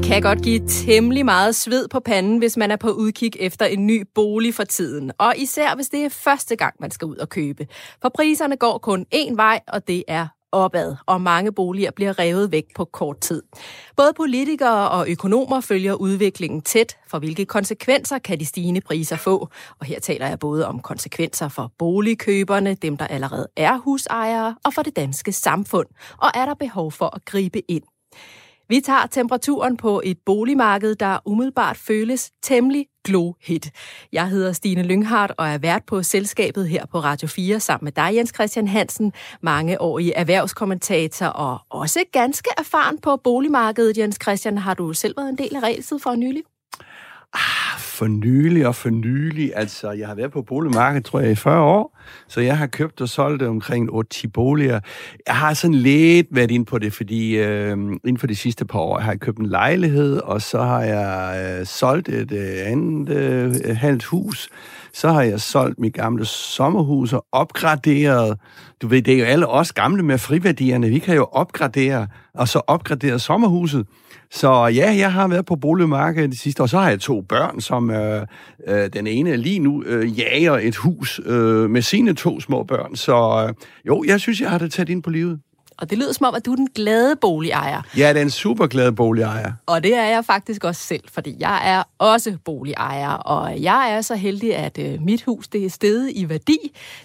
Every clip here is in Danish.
Det kan godt give temmelig meget sved på panden, hvis man er på udkig efter en ny bolig for tiden. Og især hvis det er første gang, man skal ud og købe. For priserne går kun én vej, og det er opad, og mange boliger bliver revet væk på kort tid. Både politikere og økonomer følger udviklingen tæt, for hvilke konsekvenser kan de stigende priser få. Og her taler jeg både om konsekvenser for boligkøberne, dem der allerede er husejere, og for det danske samfund. Og er der behov for at gribe ind? Vi tager temperaturen på et boligmarked, der umiddelbart føles temmelig glohit. Jeg hedder Stine Lynghardt og er vært på selskabet her på Radio 4 sammen med dig, Jens Christian Hansen, mange år i erhvervskommentator og også ganske erfaren på boligmarkedet. Jens Christian, har du selv været en del af regeltid for nylig? Ah, for nylig og for nylig. Altså, jeg har været på boligmarkedet, tror jeg, i 40 år, så jeg har købt og solgt omkring 8-10 boliger. Jeg har sådan lidt været ind på det, fordi øh, inden for de sidste par år har jeg købt en lejlighed, og så har jeg øh, solgt et øh, andet øh, halvt hus. Så har jeg solgt mit gamle sommerhus og opgraderet. Du ved, det er jo alle os gamle med friværdierne. Vi kan jo opgradere, og så opgradere sommerhuset. Så ja, jeg har været på boligmarkedet de sidste år. Så har jeg to børn, som øh, øh, den ene lige nu øh, jager et hus øh, med sine to små børn. Så øh, jo, jeg synes, jeg har det taget ind på livet. Og det lyder som om, at du er den glade boligejer. Ja, det er en super glad boligejer. Og det er jeg faktisk også selv, fordi jeg er også boligejer. Og jeg er så heldig, at øh, mit hus det er steget i værdi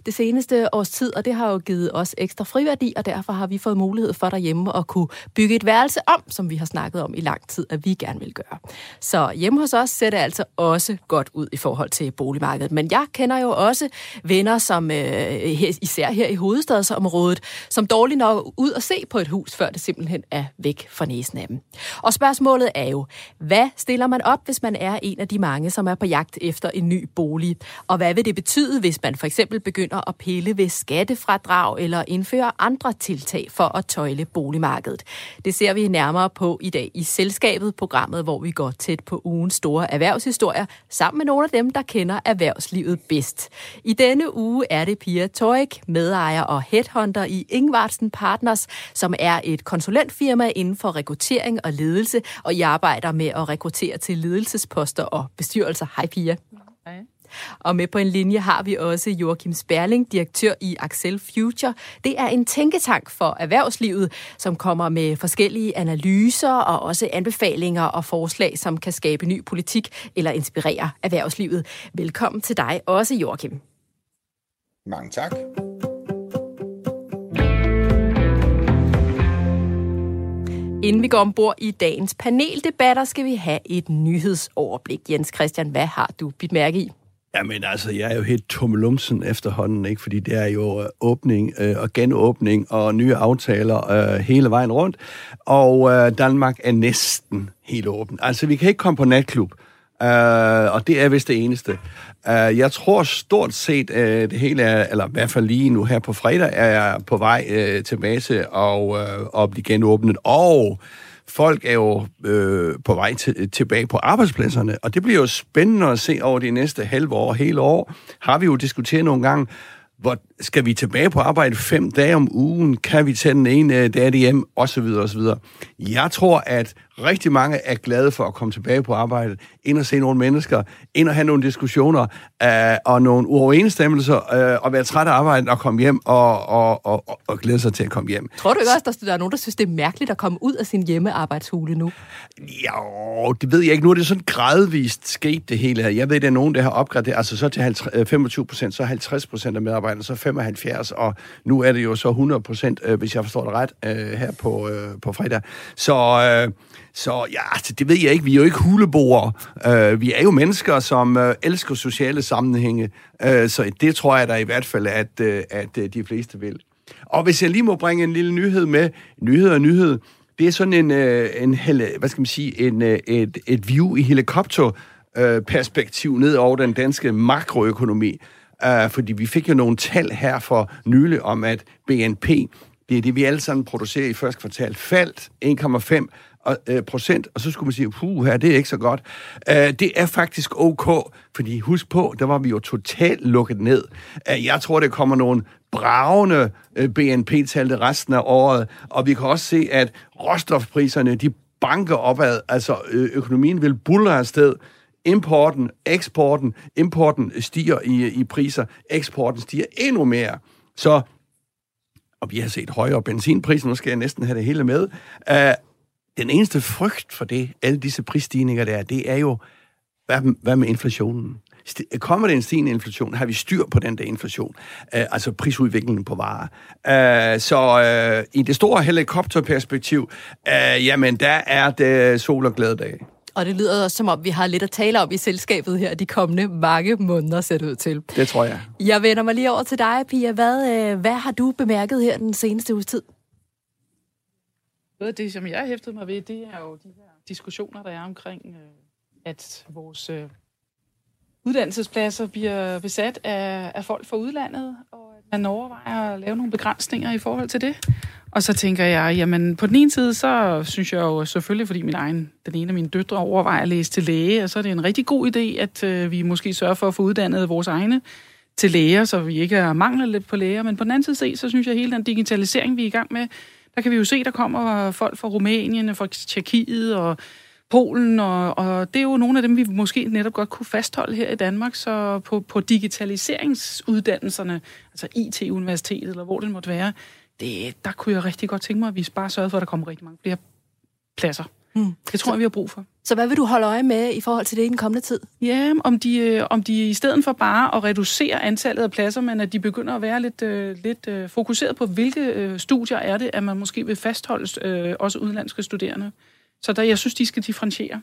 det seneste års tid, og det har jo givet os ekstra friværdi, og derfor har vi fået mulighed for derhjemme at kunne bygge et værelse om, som vi har snakket om i lang tid, at vi gerne vil gøre. Så hjemme hos os ser det altså også godt ud i forhold til boligmarkedet. Men jeg kender jo også venner, som øh, især her i hovedstadsområdet, som dårligt nok ud og se på et hus, før det simpelthen er væk fra næsen af dem. Og spørgsmålet er jo, hvad stiller man op, hvis man er en af de mange, som er på jagt efter en ny bolig? Og hvad vil det betyde, hvis man for eksempel begynder at pille ved skattefradrag eller indføre andre tiltag for at tøjle boligmarkedet? Det ser vi nærmere på i dag i Selskabet, programmet, hvor vi går tæt på ugens store erhvervshistorier, sammen med nogle af dem, der kender erhvervslivet bedst. I denne uge er det Pia Toik, medejer og headhunter i Ingvartsen Partner Partners, som er et konsulentfirma inden for rekruttering og ledelse, og I arbejder med at rekruttere til ledelsesposter og bestyrelser. Hej Pia. Hej. Og med på en linje har vi også Joachim Sperling, direktør i Axel Future. Det er en tænketank for erhvervslivet, som kommer med forskellige analyser og også anbefalinger og forslag, som kan skabe ny politik eller inspirere erhvervslivet. Velkommen til dig også, Joachim. Mange tak. Inden vi går ombord i dagens paneldebatter, skal vi have et nyhedsoverblik. Jens Christian, hvad har du bidt mærke i? Jamen altså, jeg er jo helt tummelumsen efterhånden, ikke? fordi det er jo øh, åbning øh, og genåbning og nye aftaler øh, hele vejen rundt. Og øh, Danmark er næsten helt åben. Altså, vi kan ikke komme på natklub. øh, og det er vist det eneste. Uh, jeg tror stort set, uh, det hele er, eller i hvert fald lige nu her på fredag, er jeg på vej uh, tilbage til og, uh, at blive genåbnet. Og folk er jo uh, på vej til, tilbage på arbejdspladserne, og det bliver jo spændende at se over de næste halve år, hele år. Har vi jo diskuteret nogle gange, hvor skal vi tilbage på arbejde fem dage om ugen? Kan vi tage den ene dag hjem? Og så videre, og så videre. Jeg tror, at rigtig mange er glade for at komme tilbage på arbejde, ind og se nogle mennesker, ind og have nogle diskussioner øh, og nogle uoverensstemmelser, øh, og være træt af arbejde og komme hjem og, og, og, og, og glæde sig til at komme hjem. Tror du ikke også, at der er nogen, der synes, det er mærkeligt at komme ud af sin hjemmearbejdshule nu? Ja, det ved jeg ikke. Nu er det sådan gradvist sket det hele her. Jeg ved, at der er nogen, der har opgraderet, altså så til 50, 25 øh, procent, så 50 procent af medarbejderne, så 75, og nu er det jo så 100 procent, øh, hvis jeg forstår det ret, øh, her på, øh, på fredag. Så, øh, så ja, altså, det ved jeg ikke. Vi er jo ikke huleboere. Øh, vi er jo mennesker, som øh, elsker sociale sammenhænge. Øh, så det tror jeg da i hvert fald, at, øh, at øh, de fleste vil. Og hvis jeg lige må bringe en lille nyhed med, nyhed og nyhed, det er sådan en, øh, en hvad skal man sige, en, øh, et, et view i helikopter øh, perspektiv ned over den danske makroøkonomi. Uh, fordi vi fik jo nogle tal her for nylig om, at BNP, det er det, vi alle sammen producerer i første kvartal, faldt 1,5 øh, procent, og så skulle man sige, puh, her, det er ikke så godt. Øh, det er faktisk ok, fordi husk på, der var vi jo totalt lukket ned. Øh, jeg tror, det kommer nogle bravende øh, BNP-tal resten af året, og vi kan også se, at råstofpriserne, de banker opad. Altså, økonomien vil bulle afsted. Importen, eksporten, importen stiger i, i priser, eksporten stiger endnu mere. Så, og vi har set højere benzinpriser, nu skal jeg næsten have det hele med. Uh, den eneste frygt for det, alle disse prisstigninger der, det er jo, hvad, hvad med inflationen? Kommer det en stigende inflation? Har vi styr på den der inflation? Uh, altså prisudviklingen på varer. Uh, så uh, i det store helikopterperspektiv, uh, jamen der er det sol og glæde dag. Og det lyder også, som om vi har lidt at tale om i selskabet her de kommende mange måneder, ser det ud til. Det tror jeg. Jeg vender mig lige over til dig, Pia. Hvad, hvad har du bemærket her den seneste uges tid? Noget af det, som jeg hæftede hæftet mig ved, det er jo de her diskussioner, der er omkring, øh, at vores øh, uddannelsespladser bliver besat af, af folk fra udlandet, og at man overvejer at lave nogle begrænsninger i forhold til det. Og så tænker jeg, jamen på den ene side, så synes jeg jo selvfølgelig, fordi min egen, den ene af mine døtre overvejer at læse til læge, og så er det en rigtig god idé, at øh, vi måske sørger for at få uddannet vores egne til læger, så vi ikke er mangler lidt på læger. Men på den anden side så synes jeg, at hele den digitalisering, vi er i gang med, der kan vi jo se, der kommer folk fra Rumænien, fra Tjekkiet og Polen, og, og det er jo nogle af dem, vi måske netop godt kunne fastholde her i Danmark, så på, på digitaliseringsuddannelserne, altså IT-universitetet, eller hvor det måtte være, det, der kunne jeg rigtig godt tænke mig, at vi bare sørgede for, at der kommer rigtig mange flere pladser. Mm. Det tror jeg, vi har brug for. Så hvad vil du holde øje med i forhold til det i den kommende tid? Ja, om de, øh, om de i stedet for bare at reducere antallet af pladser, men at de begynder at være lidt, uh, lidt uh, fokuseret på, hvilke uh, studier er det, at man måske vil fastholde uh, også udenlandske studerende. Så der, jeg synes, de skal differentiere.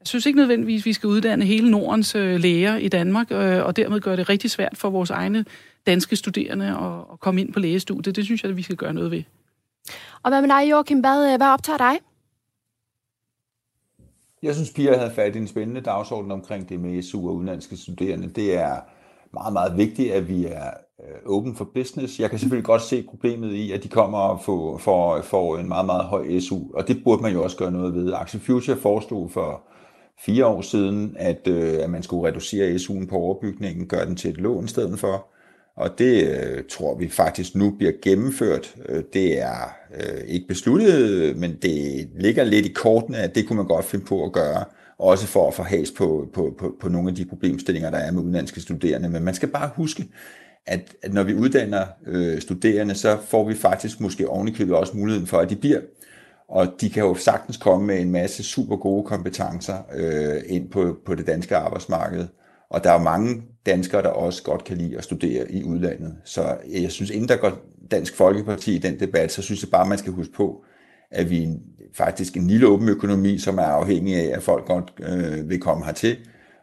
Jeg synes ikke nødvendigvis, at vi skal uddanne hele Nordens uh, læger i Danmark, uh, og dermed gøre det rigtig svært for vores egne danske studerende at, at komme ind på lægestudiet. Det synes jeg, at vi skal gøre noget ved. Og hvad med dig, Joachim? Hvad, hvad optager dig? Jeg synes, Pia havde fat i en spændende dagsorden omkring det med SU og udenlandske studerende. Det er meget, meget vigtigt, at vi er øh, open for business. Jeg kan selvfølgelig godt se problemet i, at de kommer og får, får, får en meget, meget høj SU, og det burde man jo også gøre noget ved. Axel Future foreslog for fire år siden, at, øh, at man skulle reducere SU'en på overbygningen, gøre den til et lån i stedet for. Og det øh, tror vi faktisk nu bliver gennemført. Øh, det er øh, ikke besluttet, men det ligger lidt i kortene, at det kunne man godt finde på at gøre. Også for at få has på, på, på, på nogle af de problemstillinger, der er med udenlandske studerende. Men man skal bare huske, at, at når vi uddanner øh, studerende, så får vi faktisk måske ovenikøbet også muligheden for, at de bliver. Og de kan jo sagtens komme med en masse super gode kompetencer øh, ind på, på det danske arbejdsmarked. Og der er mange danskere, der også godt kan lide at studere i udlandet. Så jeg synes, inden der går Dansk Folkeparti i den debat, så synes jeg bare, man skal huske på, at vi er faktisk en lille åben økonomi, som er afhængig af, at folk godt øh, vil komme hertil.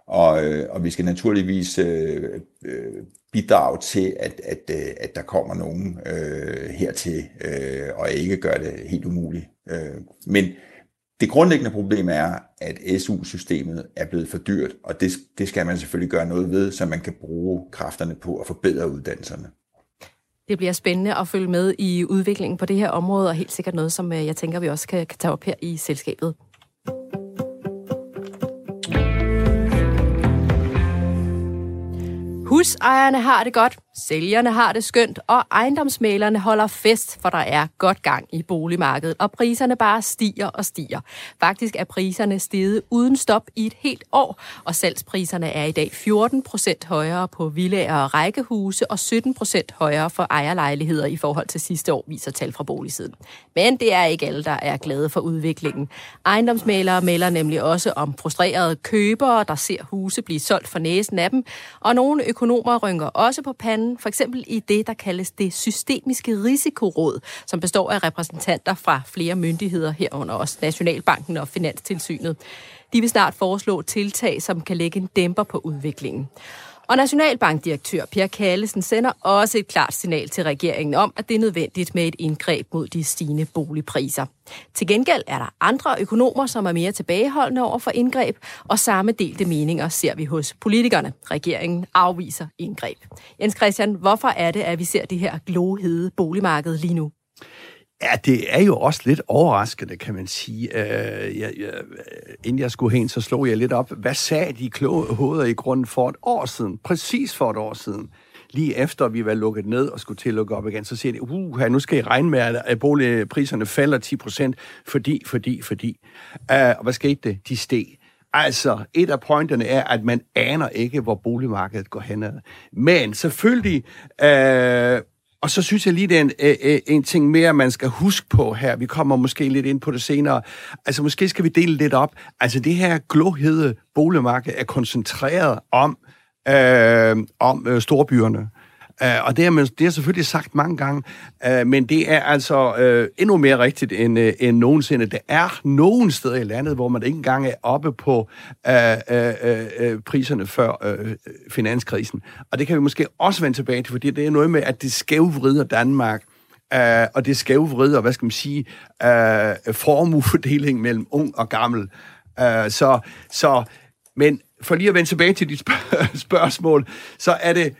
Og, øh, og vi skal naturligvis øh, øh, bidrage til, at, at, øh, at der kommer nogen øh, hertil, øh, og ikke gør det helt umuligt. Øh, men det grundlæggende problem er, at SU-systemet er blevet for dyrt, og det, det skal man selvfølgelig gøre noget ved, så man kan bruge kræfterne på at forbedre uddannelserne. Det bliver spændende at følge med i udviklingen på det her område, og helt sikkert noget, som øh, jeg tænker, vi også kan, kan tage op her i selskabet. Husejerne har det godt, sælgerne har det skønt, og ejendomsmalerne holder fest, for der er godt gang i boligmarkedet, og priserne bare stiger og stiger. Faktisk er priserne steget uden stop i et helt år, og salgspriserne er i dag 14 procent højere på villager og rækkehuse, og 17 procent højere for ejerlejligheder i forhold til sidste år, viser tal fra boligsiden. Men det er ikke alle, der er glade for udviklingen. Ejendomsmalere melder nemlig også om frustrerede købere, der ser huse blive solgt for næsen af dem, og nogle økonomer rynker også på panden, for eksempel i det, der kaldes det systemiske risikoråd, som består af repræsentanter fra flere myndigheder, herunder også Nationalbanken og Finanstilsynet. De vil snart foreslå tiltag, som kan lægge en dæmper på udviklingen. Og Nationalbankdirektør Per Kallesen sender også et klart signal til regeringen om, at det er nødvendigt med et indgreb mod de stigende boligpriser. Til gengæld er der andre økonomer, som er mere tilbageholdende over for indgreb, og samme delte meninger ser vi hos politikerne. Regeringen afviser indgreb. Jens Christian, hvorfor er det, at vi ser det her glohede boligmarked lige nu? Ja, det er jo også lidt overraskende, kan man sige. Øh, jeg, jeg, inden jeg skulle hen, så slog jeg lidt op. Hvad sagde de kloge hoveder i grunden for et år siden? Præcis for et år siden. lige efter vi var lukket ned og skulle til at lukke op igen, så siger de, uh, nu skal I regne med, at boligpriserne falder 10 procent, fordi, fordi, fordi. Uh, og hvad skete det? De steg. Altså, et af pointerne er, at man aner ikke, hvor boligmarkedet går hen. Men selvfølgelig, øh, og så synes jeg lige, det er en, øh, øh, en ting mere, man skal huske på her. Vi kommer måske lidt ind på det senere. Altså, måske skal vi dele lidt op. Altså, det her glohede boligmarked er koncentreret om, øh, om øh, storbyerne. Uh, og det har, man, det har selvfølgelig sagt mange gange, uh, men det er altså uh, endnu mere rigtigt end, uh, end nogensinde. Der er nogen steder i landet, hvor man ikke engang er oppe på uh, uh, uh, priserne før uh, finanskrisen. Og det kan vi måske også vende tilbage til, fordi det er noget med, at det skævvrider Danmark. Uh, og det skævvrider, hvad skal man sige, uh, formuefordeling mellem ung og gammel. Uh, så, så, men for lige at vende tilbage til dit spørgsmål, så er det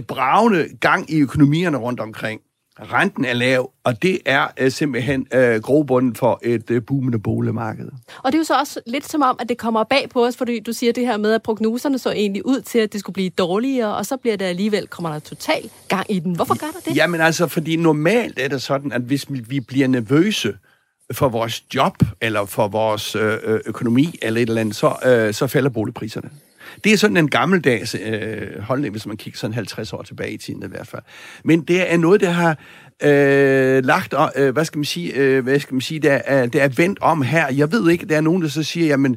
bravende gang i økonomierne rundt omkring. Renten er lav, og det er uh, simpelthen uh, grobunden for et uh, boomende boligmarked. Og det er jo så også lidt som om, at det kommer bag på os, fordi du siger det her med, at prognoserne så egentlig ud til, at det skulle blive dårligere, og så bliver det alligevel, kommer der total gang i den. Hvorfor gør der det? Jamen altså, fordi normalt er det sådan, at hvis vi bliver nervøse for vores job, eller for vores øh, økonomi, eller et eller andet, så, øh, så falder boligpriserne. Det er sådan en gammeldags øh, holdning, hvis man kigger sådan 50 år tilbage i tiden i hvert fald. Men det er noget, der har øh, lagt, øh, hvad skal man sige, øh, hvad skal man sige, der er, der er vendt om her. Jeg ved ikke, der er nogen, der så siger, jamen,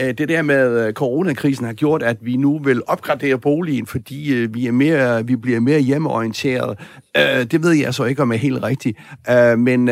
øh, det der med øh, coronakrisen har gjort, at vi nu vil opgradere boligen, fordi øh, vi, er mere, vi bliver mere hjemmeorienteret. Det ved jeg så ikke, om er helt rigtigt. Men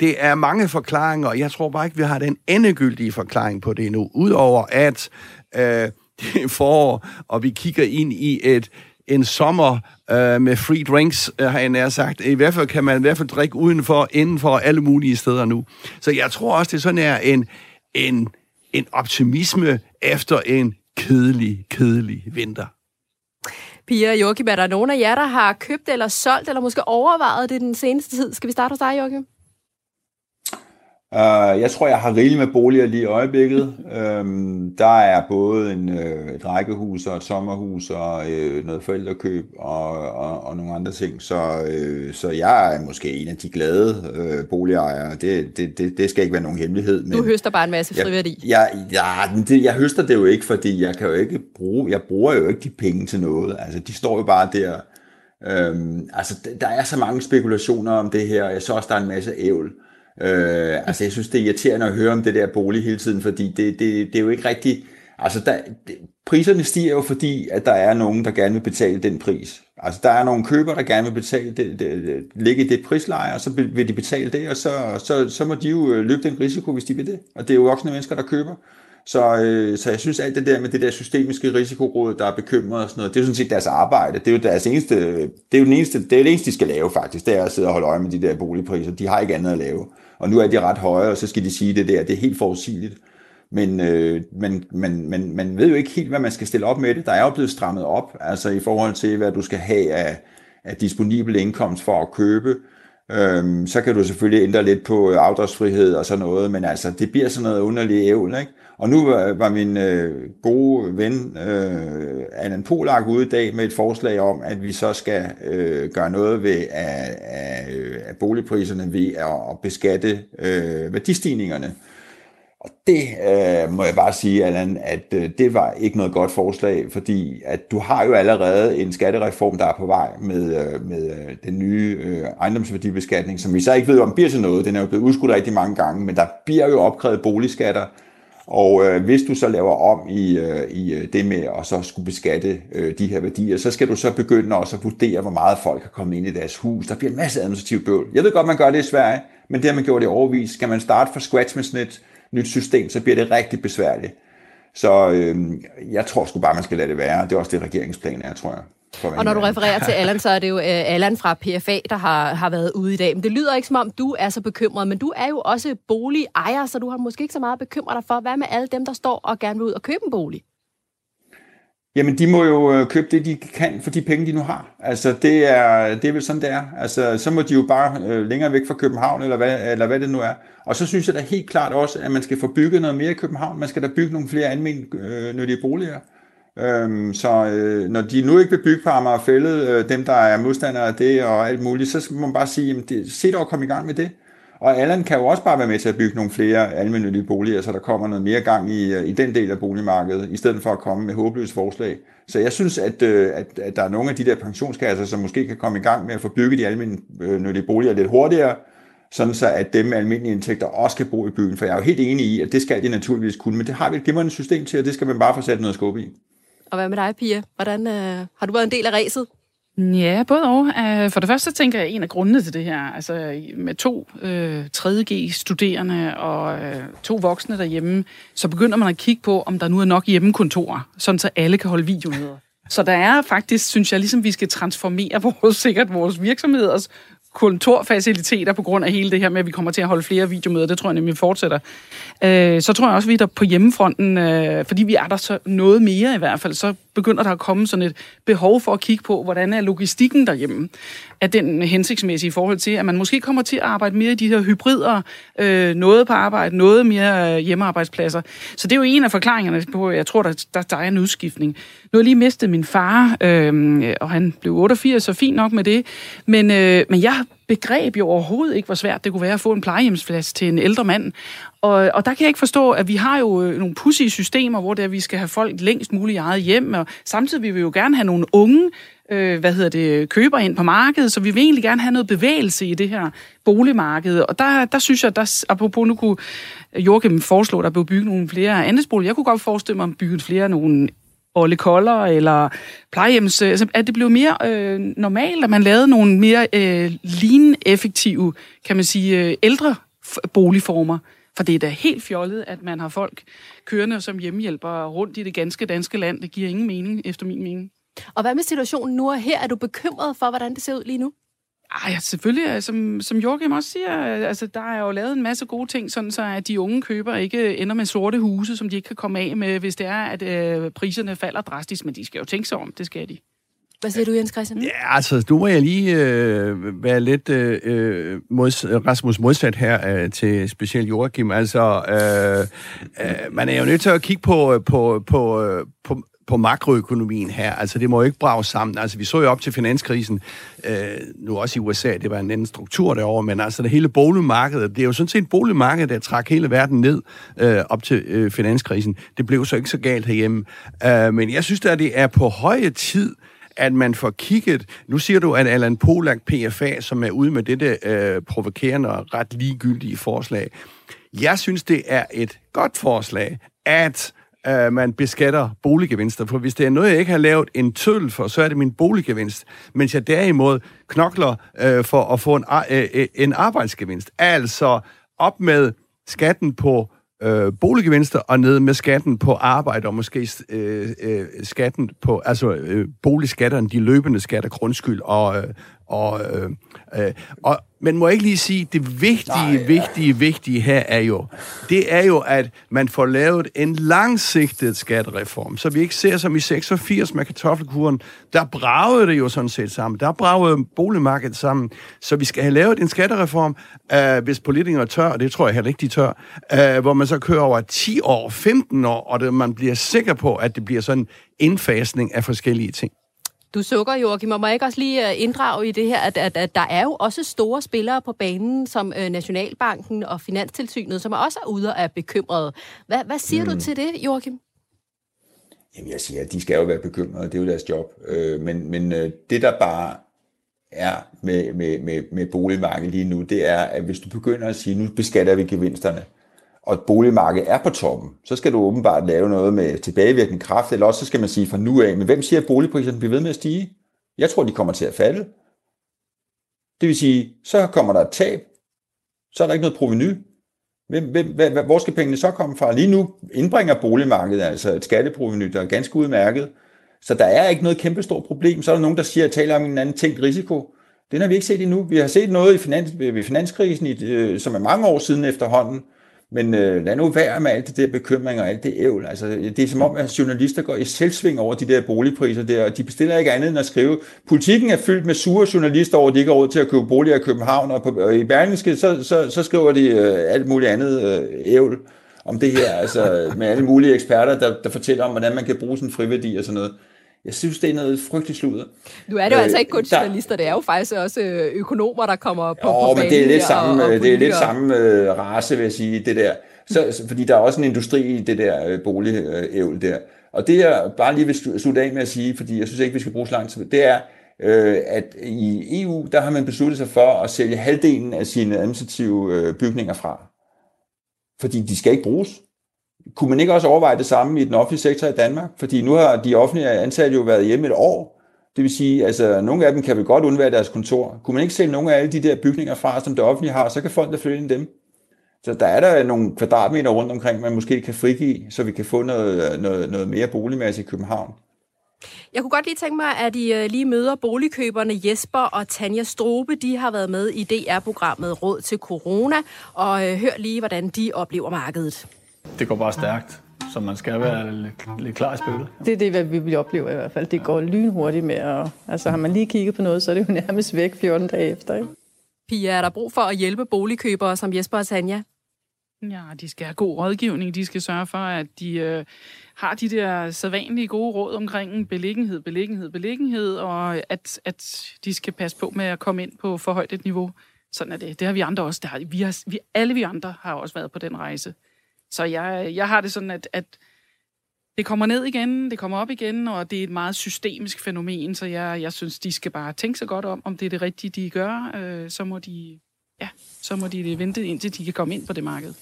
det er mange forklaringer, og jeg tror bare ikke, vi har den endegyldige forklaring på det endnu. Udover at øh, det er forår, og vi kigger ind i et en sommer øh, med free drinks, øh, har jeg nær sagt. I hvert fald kan man i hvert fald drikke udenfor, indenfor, alle mulige steder nu. Så jeg tror også, det sådan er en, en, en optimisme efter en kedelig, kedelig vinter. Pia og Joachim, er der nogen af jer, der har købt eller solgt, eller måske overvejet det den seneste tid? Skal vi starte hos dig, Joachim? Uh, jeg tror, jeg har rigeligt med boliger lige i øjeblikket. Um, der er både en, uh, et rækkehus og et sommerhus og uh, noget forældrekøb og, og, og nogle andre ting. Så, uh, så jeg er måske en af de glade uh, boligejere. Det, det, det, det skal ikke være nogen hemmelighed. Men du høster bare en masse friværdi. Jeg, jeg, jeg, det, jeg høster det jo ikke, fordi jeg kan jo ikke bruge, jeg bruger jo ikke de penge til noget. Altså, de står jo bare der. Um, altså, der er så mange spekulationer om det her, jeg så også, der er en masse ævl. Øh, Øh, altså jeg synes, det er irriterende at høre om det der bolig hele tiden, fordi det, det, det er jo ikke rigtigt... Altså der, det, priserne stiger jo fordi, at der er nogen, der gerne vil betale den pris. Altså der er nogle købere, der gerne vil betale det, det, det, ligge i det prisleje, og så vil de betale det, og så, så, så må de jo øh, løbe den risiko, hvis de vil det. Og det er jo voksne mennesker, der køber. Så, øh, så jeg synes alt det der med det der systemiske risikoråd, der er bekymret og sådan noget, det er jo sådan set deres arbejde. Det er jo deres eneste, det er jo den eneste, det er det eneste, de skal lave faktisk, det er at sidde og holde øje med de der boligpriser. De har ikke andet at lave. Og nu er de ret høje, og så skal de sige det der. Det er helt forudsigeligt. Men, øh, men, men, men man ved jo ikke helt, hvad man skal stille op med det. Der er jo blevet strammet op, altså i forhold til, hvad du skal have af, af disponibel indkomst for at købe. Øhm, så kan du selvfølgelig ændre lidt på afdragsfrihed og sådan noget, men altså, det bliver sådan noget underligt ævl, ikke? Og nu var, var min øh, gode ven øh, Allan Polak ude i dag med et forslag om, at vi så skal øh, gøre noget ved af, af, af boligpriserne ved at, at beskatte øh, værdistigningerne. Og det øh, må jeg bare sige, Allan, at øh, det var ikke noget godt forslag, fordi at du har jo allerede en skattereform, der er på vej med, øh, med øh, den nye øh, ejendomsværdibeskatning, som vi så ikke ved, om bliver til noget. Den er jo blevet udskudt rigtig mange gange, men der bliver jo opkrævet boligskatter, og øh, hvis du så laver om i, øh, i øh, det med at så skulle beskatte øh, de her værdier, så skal du så begynde også at vurdere, hvor meget folk har kommet ind i deres hus. Der bliver en masse administrativt bøvl. Jeg ved godt, man gør det i Sverige, men det har man gjort i overvis. Skal man starte fra scratch med sådan et nyt system, så bliver det rigtig besværligt. Så øh, jeg tror sgu bare, man skal lade det være. Det er også det, regeringsplanen er, tror jeg. Og når du refererer til Allan, så er det jo uh, Allan fra PFA, der har, har været ude i dag. Men det lyder ikke som om, du er så bekymret, men du er jo også boligejer, så du har måske ikke så meget bekymret dig for, hvad med alle dem, der står og gerne vil ud og købe en bolig? Jamen, de må jo øh, købe det, de kan for de penge, de nu har. Altså, det er, det er vel sådan, det er. Altså, så må de jo bare øh, længere væk fra København, eller hvad, eller hvad det nu er. Og så synes jeg da helt klart også, at man skal få bygget noget mere i København. Man skal da bygge nogle flere almindelige øh, boliger. Øhm, så øh, når de nu ikke vil bygge på Amagerfællet, øh, dem der er modstandere af det og alt muligt, så må man bare sige, jamen det, se dog at komme i gang med det. Og Allan kan jo også bare være med til at bygge nogle flere almindelige boliger, så der kommer noget mere gang i, øh, i den del af boligmarkedet, i stedet for at komme med håbløse forslag. Så jeg synes, at, øh, at, at der er nogle af de der pensionskasser, som måske kan komme i gang med at få bygget de almindelige øh, boliger lidt hurtigere, sådan så at dem med almindelige indtægter også kan bo i byen. For jeg er jo helt enig i, at det skal de naturligvis kunne, men det har vi et glimrende system til, og det skal man bare få sat noget skub i. Og hvad med dig, Pia? Hvordan, øh, har du været en del af ræset? Ja, både og. Øh, for det første tænker jeg, at en af grundene til det her, altså med to øh, 3.G-studerende og øh, to voksne derhjemme, så begynder man at kigge på, om der nu er nok hjemmekontorer, sådan så alle kan holde videomøder. Så der er faktisk, synes jeg, ligesom vi skal transformere vores, sikkert vores virksomheders kontorfaciliteter på grund af hele det her med, at vi kommer til at holde flere videomøder. Det tror jeg nemlig fortsætter. Øh, så tror jeg også, at vi er der på hjemmefronten, øh, fordi vi er der så noget mere i hvert fald, så begynder der at komme sådan et behov for at kigge på, hvordan er logistikken derhjemme. Er den hensigtsmæssig i forhold til, at man måske kommer til at arbejde mere i de her hybrider, øh, noget på arbejde, noget mere øh, hjemmearbejdspladser. Så det er jo en af forklaringerne på, jeg tror, der, der, der er en udskiftning. Nu har jeg lige mistet min far, øh, og han blev 88, så fint nok med det. Men, øh, men jeg begreb jo overhovedet ikke, hvor svært det kunne være at få en plejehjemsplads til en ældre mand. Og, og der kan jeg ikke forstå, at vi har jo øh, nogle pussy systemer, hvor det er, vi skal have folk længst muligt i eget hjem, og samtidig vil vi jo gerne have nogle unge, øh, hvad hedder det, køber ind på markedet, så vi vil egentlig gerne have noget bevægelse i det her boligmarked. Og der, der synes jeg, der, apropos nu kunne Jorgen foreslå, at der blev bygget nogle flere andelsboliger. Jeg kunne godt forestille mig at bygge flere nogle Olle Koller eller plejehjems, øh, altså, at det blev mere øh, normalt, at man lavede nogle mere øh, lean-effektive, kan man sige, øh, ældre boligformer. For det er da helt fjollet, at man har folk kørende som hjemmehjælpere rundt i det ganske danske land. Det giver ingen mening, efter min mening. Og hvad med situationen nu og her? Er du bekymret for, hvordan det ser ud lige nu? Ej, selvfølgelig, som, som Jorgen også siger, altså, der er jo lavet en masse gode ting, sådan så at de unge køber ikke ender med sorte huse, som de ikke kan komme af med, hvis det er, at øh, priserne falder drastisk, men de skal jo tænke sig om, det skal de. Hvad siger du, Jens Christian? Ja, altså, nu må jeg lige øh, være lidt øh, mods, Rasmus modsat her øh, til specielt Joachim. Altså, øh, øh, man er jo nødt til at kigge på, på, på, på, på makroøkonomien her. Altså, det må jo ikke brage sammen. Altså, vi så jo op til finanskrisen, øh, nu også i USA, det var en anden struktur derovre, men altså, det hele boligmarkedet, det er jo sådan set et boligmarked, der trak hele verden ned øh, op til øh, finanskrisen. Det blev så ikke så galt herhjemme. Øh, men jeg synes, da, det er på høje tid, at man får kigget... Nu siger du, at Allan Polak, PFA, som er ude med dette øh, provokerende og ret ligegyldige forslag. Jeg synes, det er et godt forslag, at øh, man beskatter boliggevinster. For hvis det er noget, jeg ikke har lavet en tødel for, så er det min boliggevinst. Mens jeg derimod knokler øh, for at få en, øh, øh, en arbejdsgevinst. Altså op med skatten på øh, boliggevinster og ned med skatten på arbejde og måske øh, øh, skatten på, altså øh, boligskatterne, de løbende skatter, grundskyld og, øh, og, øh, øh, og, men må jeg ikke lige sige, det vigtige, Nej, ja. vigtige, vigtige her er jo, det er jo, at man får lavet en langsigtet skattereform, så vi ikke ser som i 86 med kartoffelkuren, der bragede det jo sådan set sammen, der bragede boligmarkedet sammen, så vi skal have lavet en skattereform, øh, hvis politikere tør, og det tror jeg heller ikke, de tør, øh, hvor man så kører over 10 år, 15 år, og det, man bliver sikker på, at det bliver sådan en indfasning af forskellige ting. Du sukker, Joachim, og må jeg ikke også lige øh, inddrage i det her, at, at, at der er jo også store spillere på banen, som øh, Nationalbanken og Finanstilsynet, som også er ude og er bekymrede. Hvad, hvad siger mm. du til det, Joachim? Jamen, jeg siger, at de skal jo være bekymrede, det er jo deres job. Øh, men men øh, det, der bare er med, med, med, med boligmarkedet lige nu, det er, at hvis du begynder at sige, nu beskatter vi gevinsterne, og boligmarkedet er på toppen, så skal du åbenbart lave noget med tilbagevirkende kraft, eller også så skal man sige fra nu af, men hvem siger, at boligpriserne bliver ved med at stige? Jeg tror, de kommer til at falde. Det vil sige, så kommer der et tab, så er der ikke noget proveny. Hvem, hvem, hvem, hvor skal pengene så komme fra? Lige nu indbringer boligmarkedet altså et skatteproveny, der er ganske udmærket. Så der er ikke noget kæmpestort problem. Så er der nogen, der siger, at taler om en anden tænkt risiko. Den har vi ikke set endnu. Vi har set noget i finans, ved finanskrisen, i, øh, som er mange år siden efterhånden, men øh, lad nu være med alt det der bekymring og alt det ævl. Altså, det er som om, at journalister går i selvsving over de der boligpriser der, og de bestiller ikke andet end at skrive. Politikken er fyldt med sure journalister over, at de ikke har råd til at købe boliger i København, og, på, og i Berlingske, så, så, så skriver de øh, alt muligt andet øh, ævl. om det her, altså med alle mulige eksperter, der, der fortæller om, hvordan man kan bruge sin friværdi og sådan noget. Jeg synes, det er noget frygteligt sludder. Nu er det jo øh, altså ikke kun journalister, det er jo faktisk også øh, økonomer, der kommer på, jo, på men det er lidt samme, og, og det er lidt samme uh, race, vil jeg sige, det der. Så, fordi der er også en industri i det der uh, boligævl der. Og det jeg bare lige vil slutte af med at sige, fordi jeg synes ikke, vi skal bruge så lang tid, det er, uh, at i EU, der har man besluttet sig for at sælge halvdelen af sine administrative uh, bygninger fra. Fordi de skal ikke bruges. Kunne man ikke også overveje det samme i den offentlige sektor i Danmark? Fordi nu har de offentlige ansatte jo været hjemme et år. Det vil sige, altså nogle af dem kan vel godt undvære deres kontor. Kunne man ikke sælge nogle af alle de der bygninger fra, som det offentlige har, så kan folk da flytte ind dem. Så der er der nogle kvadratmeter rundt omkring, man måske kan frigive, så vi kan få noget, noget, noget mere boligmasse i København. Jeg kunne godt lige tænke mig, at I øh, lige møder boligkøberne Jesper og Tanja Strobe. De har været med i DR-programmet Råd til Corona, og øh, hør lige, hvordan de oplever markedet. Det går bare stærkt, så man skal være lidt, lidt klar i spillet. Det er det, hvad vi vil opleve i hvert fald. Det går lynhurtigt med, og altså har man lige kigget på noget, så er det jo nærmest væk 14 dage efter. Ikke? Pia, er der brug for at hjælpe boligkøbere som Jesper og Tanja? Ja, de skal have god rådgivning. De skal sørge for, at de øh, har de der sædvanlige gode råd omkring beliggenhed, beliggenhed, beliggenhed, og at, at de skal passe på med at komme ind på for højt et niveau. Sådan er det. Det har vi andre også. Det har, vi har, vi, alle vi andre har også været på den rejse. Så jeg, jeg har det sådan, at, at det kommer ned igen, det kommer op igen, og det er et meget systemisk fænomen, så jeg, jeg synes, de skal bare tænke sig godt om, om det er det rigtige, de gør. Øh, så må de ja, så må de vente indtil de kan komme ind på det marked.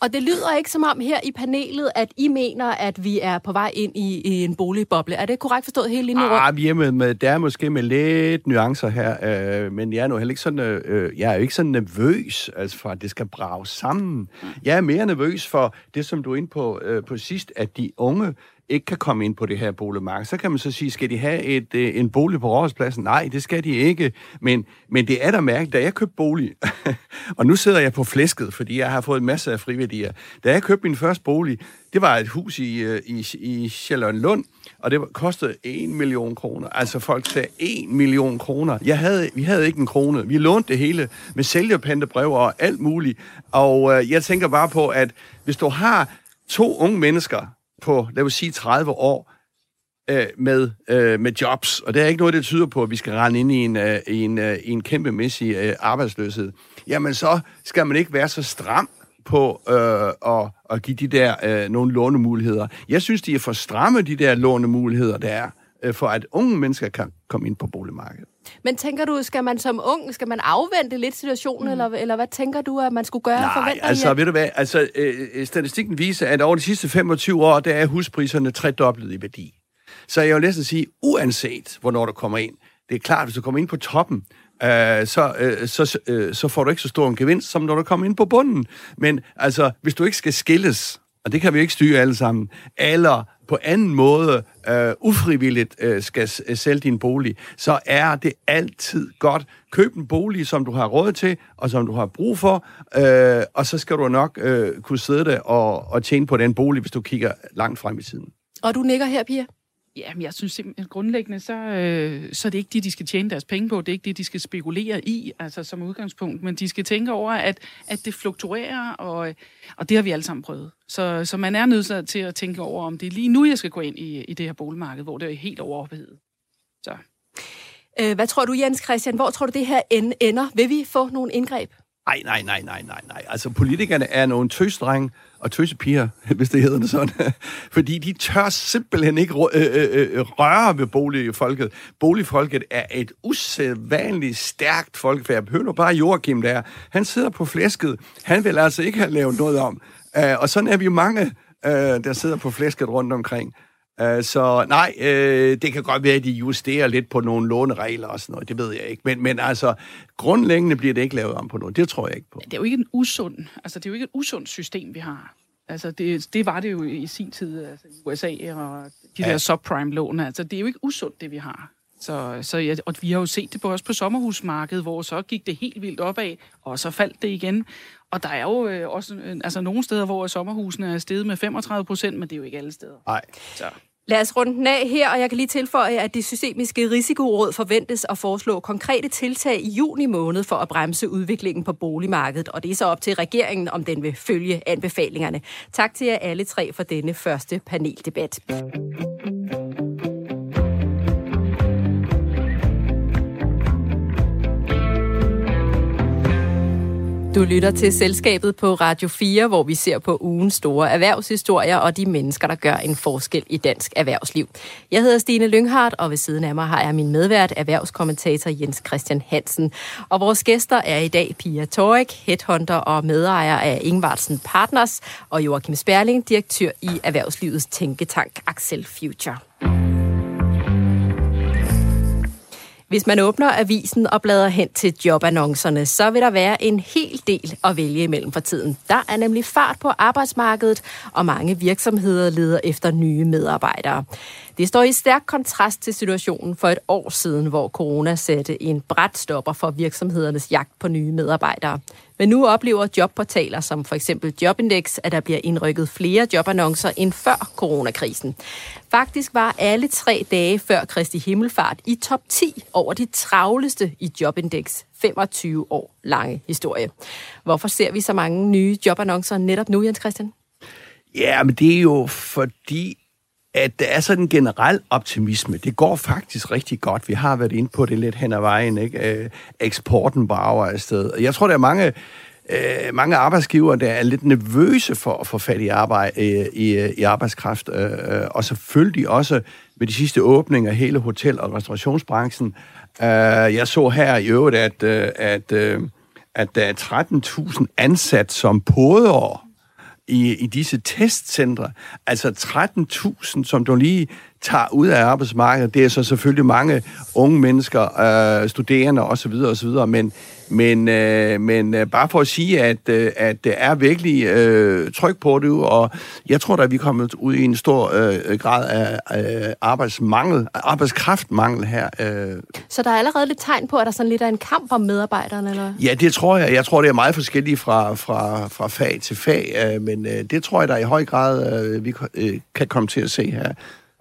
Og det lyder ikke som om her i panelet, at I mener, at vi er på vej ind i, i en boligboble. Er det korrekt forstået hele linjen rundt? Ah, vi er med, med, der er måske med lidt nuancer her, øh, men jeg er nu heller ikke sådan, øh, jeg er jo ikke sådan nervøs, altså for at det skal brage sammen. Jeg er mere nervøs for det, som du er inde på øh, på sidst, at de unge ikke kan komme ind på det her boligmarked. Så kan man så sige, skal de have et, øh, en bolig på Rådhuspladsen? Nej, det skal de ikke. Men, men det er der mærke, da jeg købte bolig, og nu sidder jeg på flæsket, fordi jeg har fået masser af friværdier. Da jeg købte min første bolig, det var et hus i, øh, i, i, i Lund, og det kostede 1 million kroner. Altså folk sagde 1 million kroner. Jeg havde, vi havde ikke en krone. Vi lånte det hele med sælgerpantebrev og alt muligt. Og øh, jeg tænker bare på, at hvis du har to unge mennesker, på, lad os sige, 30 år øh, med, øh, med jobs, og det er ikke noget, der tyder på, at vi skal rende ind i en, øh, i en, øh, i en kæmpemæssig øh, arbejdsløshed, jamen så skal man ikke være så stram på øh, at, at give de der øh, nogle lånemuligheder. Jeg synes, de er for stramme, de der lånemuligheder, der er, øh, for at unge mennesker kan komme ind på boligmarkedet. Men tænker du, skal man som ung, skal man afvente lidt situationen, mm. eller, eller hvad tænker du, at man skulle gøre? Nej, forventer altså I, ved du hvad, altså, øh, statistikken viser, at over de sidste 25 år, der er huspriserne tredoblet i værdi. Så jeg vil næsten sige, uanset hvornår du kommer ind, det er klart, hvis du kommer ind på toppen, øh, så, øh, så, øh, så får du ikke så stor en gevinst, som når du kommer ind på bunden. Men altså, hvis du ikke skal skilles, og det kan vi ikke styre alle sammen, eller på anden måde øh, ufrivilligt øh, skal øh, sælge din bolig, så er det altid godt. Køb en bolig, som du har råd til, og som du har brug for, øh, og så skal du nok øh, kunne sidde der og, og tjene på den bolig, hvis du kigger langt frem i tiden. Og du nikker her, Pia? Jamen, jeg synes simpelthen grundlæggende, så, øh, så er det ikke det, de skal tjene deres penge på. Det er ikke det, de skal spekulere i, altså som udgangspunkt. Men de skal tænke over, at, at det fluktuerer, og, og det har vi alle sammen prøvet. Så, så man er nødt til at tænke over, om det er lige nu, jeg skal gå ind i, i det her boligmarked, hvor det er helt overophedet. Så. Øh, hvad tror du, Jens Christian? Hvor tror du, det her ender? Vil vi få nogle indgreb? Nej, nej, nej, nej, nej, nej. Altså, politikerne er nogle tøsdrenge og tøsepiger, hvis det hedder det sådan. Fordi de tør simpelthen ikke øh, øh, øh, røre ved boligfolket. Boligfolket er et usædvanligt stærkt folkefærd. Hør nu bare Joachim der. Han sidder på flæsket. Han vil altså ikke have lavet noget om. og sådan er vi jo mange, der sidder på flæsket rundt omkring. Så nej, uh, det kan godt være, at de justerer lidt på nogle låneregler og sådan noget, det ved jeg ikke. Men, men altså, grundlæggende bliver det ikke lavet om på noget, det tror jeg ikke på. Det er jo ikke en usund, altså det er jo ikke et usundt system, vi har. Altså det, det var det jo i sin tid, altså i USA og de ja. der subprime-lån, altså det er jo ikke usundt, det vi har. Så, så ja, og vi har jo set det på, også på sommerhusmarkedet, hvor så gik det helt vildt opad, og så faldt det igen. Og der er jo øh, også øh, altså nogle steder, hvor sommerhusene er steget med 35 procent, men det er jo ikke alle steder. Nej. Så. Lad os runde den af her, og jeg kan lige tilføje, at det systemiske risikoråd forventes at foreslå konkrete tiltag i juni måned for at bremse udviklingen på boligmarkedet, og det er så op til regeringen, om den vil følge anbefalingerne. Tak til jer alle tre for denne første paneldebat. Du lytter til Selskabet på Radio 4, hvor vi ser på ugens store erhvervshistorier og de mennesker, der gør en forskel i dansk erhvervsliv. Jeg hedder Stine Lynghardt, og ved siden af mig har jeg min medvært, erhvervskommentator Jens Christian Hansen. Og vores gæster er i dag Pia Torik, headhunter og medejer af Ingvartsen Partners, og Joachim Sperling, direktør i Erhvervslivets tænketank Axel Future. Hvis man åbner avisen og bladrer hen til jobannoncerne, så vil der være en hel del at vælge imellem for tiden. Der er nemlig fart på arbejdsmarkedet, og mange virksomheder leder efter nye medarbejdere. Det står i stærk kontrast til situationen for et år siden, hvor corona satte en bræt stopper for virksomhedernes jagt på nye medarbejdere. Men nu oplever jobportaler som for eksempel Jobindex, at der bliver indrykket flere jobannoncer end før coronakrisen. Faktisk var alle tre dage før Kristi Himmelfart i top 10 over de travleste i Jobindex 25 år lange historie. Hvorfor ser vi så mange nye jobannoncer netop nu, Jens Christian? Ja, men det er jo fordi, at der er sådan en generel optimisme. Det går faktisk rigtig godt. Vi har været inde på det lidt hen ad vejen. Ikke? Øh, eksporten brager afsted. Jeg tror, der er mange, øh, mange arbejdsgiver, der er lidt nervøse for at få fat i, arbejde, øh, i, øh, i arbejdskraft. Øh, øh, og selvfølgelig også med de sidste åbninger hele hotel- og restaurationsbranchen. Øh, jeg så her i øvrigt, at, øh, at, øh, at der er 13.000 ansat som podere i, i disse testcentre. Altså 13.000, som du lige tager ud af arbejdsmarkedet. Det er så selvfølgelig mange unge mennesker, øh, studerende osv. osv. Men, men, øh, men øh, bare for at sige, at, øh, at det er virkelig øh, tryk på det, og jeg tror at vi er kommet ud i en stor øh, grad af øh, arbejdsmangel, arbejdskraftmangel her. Øh. Så der er allerede lidt tegn på, at der sådan lidt er en kamp om medarbejderne, eller? Ja, det tror jeg. Jeg tror, det er meget forskelligt fra, fra, fra fag til fag, øh, men øh, det tror jeg, der i høj grad øh, vi øh, kan komme til at se her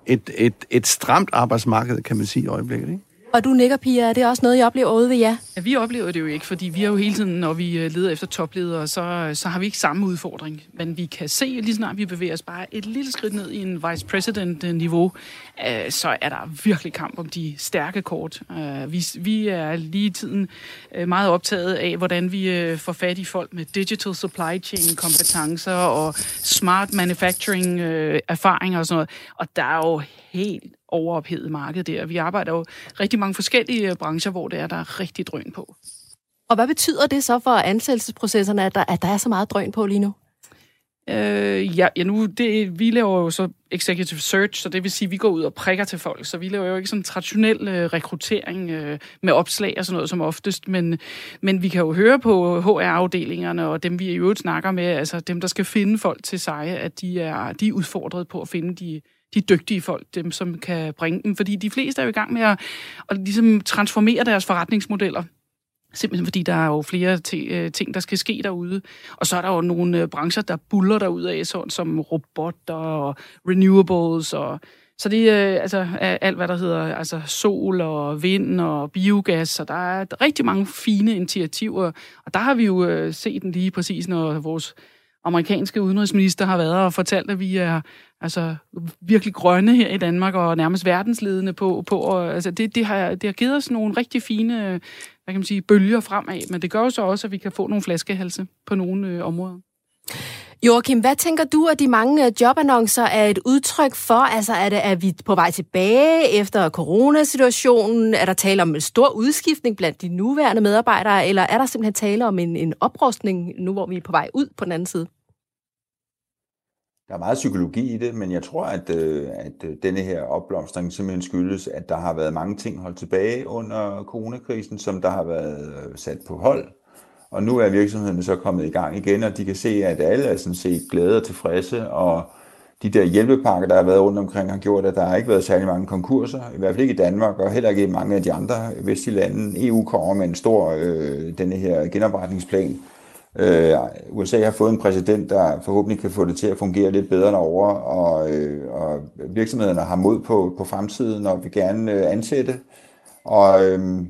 et, et, et stramt arbejdsmarked, kan man sige i øjeblikket. Ikke? Og du nikker, Pia, er det også noget, I oplever ude ved jer? Ja, vi oplever det jo ikke, fordi vi er jo hele tiden, når vi øh, leder efter topledere, så, øh, så har vi ikke samme udfordring. Men vi kan se, lige snart vi bevæger os bare et lille skridt ned i en vice president-niveau, øh, så er der virkelig kamp om de stærke kort. Øh, vi, vi er lige i tiden øh, meget optaget af, hvordan vi får fat i folk med digital supply chain kompetencer og smart manufacturing erfaringer og sådan noget. Og der er jo helt overophedet marked der. Vi arbejder jo rigtig mange forskellige øh, brancher, hvor det er, der er rigtig drøn på. Og hvad betyder det så for ansættelsesprocesserne, at der, at der er så meget drøn på lige nu? Øh, ja, ja, nu, det, vi laver jo så executive search, så det vil sige, at vi går ud og prikker til folk, så vi laver jo ikke sådan traditionel øh, rekruttering øh, med opslag og sådan noget som oftest, men, men vi kan jo høre på HR-afdelingerne og dem, vi i øvrigt snakker med, altså dem, der skal finde folk til sig, at de er, de er udfordret på at finde de, de dygtige folk, dem som kan bringe dem. Fordi de fleste er jo i gang med at, at ligesom transformere deres forretningsmodeller. Simpelthen fordi der er jo flere øh, ting, der skal ske derude. Og så er der jo nogle øh, brancher, der buller derud af, sådan som robotter og renewables og så det øh, altså, er altså alt, hvad der hedder altså sol og vind og biogas, så der er rigtig mange fine initiativer. Og der har vi jo set den lige præcis, når vores amerikanske udenrigsminister har været og fortalt, at vi er altså, virkelig grønne her i Danmark og nærmest verdensledende på. på og, altså, det, det, har, det har givet os nogle rigtig fine hvad kan man sige, bølger fremad, men det gør jo så også, at vi kan få nogle flaskehalse på nogle øh, områder. Joachim, hvad tænker du, at de mange øh, jobannoncer er et udtryk for? Altså, er, det, er vi på vej tilbage efter coronasituationen? Er der tale om en stor udskiftning blandt de nuværende medarbejdere, eller er der simpelthen tale om en, en oprustning, nu hvor vi er på vej ud på den anden side? Der er meget psykologi i det, men jeg tror, at, øh, at øh, denne her opblomstring simpelthen skyldes, at der har været mange ting holdt tilbage under coronakrisen, som der har været sat på hold og nu er virksomheden så kommet i gang igen, og de kan se, at alle er sådan set glade og tilfredse, og de der hjælpepakker, der har været rundt omkring, har gjort, at der har ikke været særlig mange konkurser, i hvert fald ikke i Danmark, og heller ikke i mange af de andre vestlige lande. EU kommer med en stor, øh, denne her genopretningsplan, Øh, USA har fået en præsident, der forhåbentlig kan få det til at fungere lidt bedre derovre, og, øh, og virksomhederne har mod på, på fremtiden og vil gerne øh, ansætte. Og øh,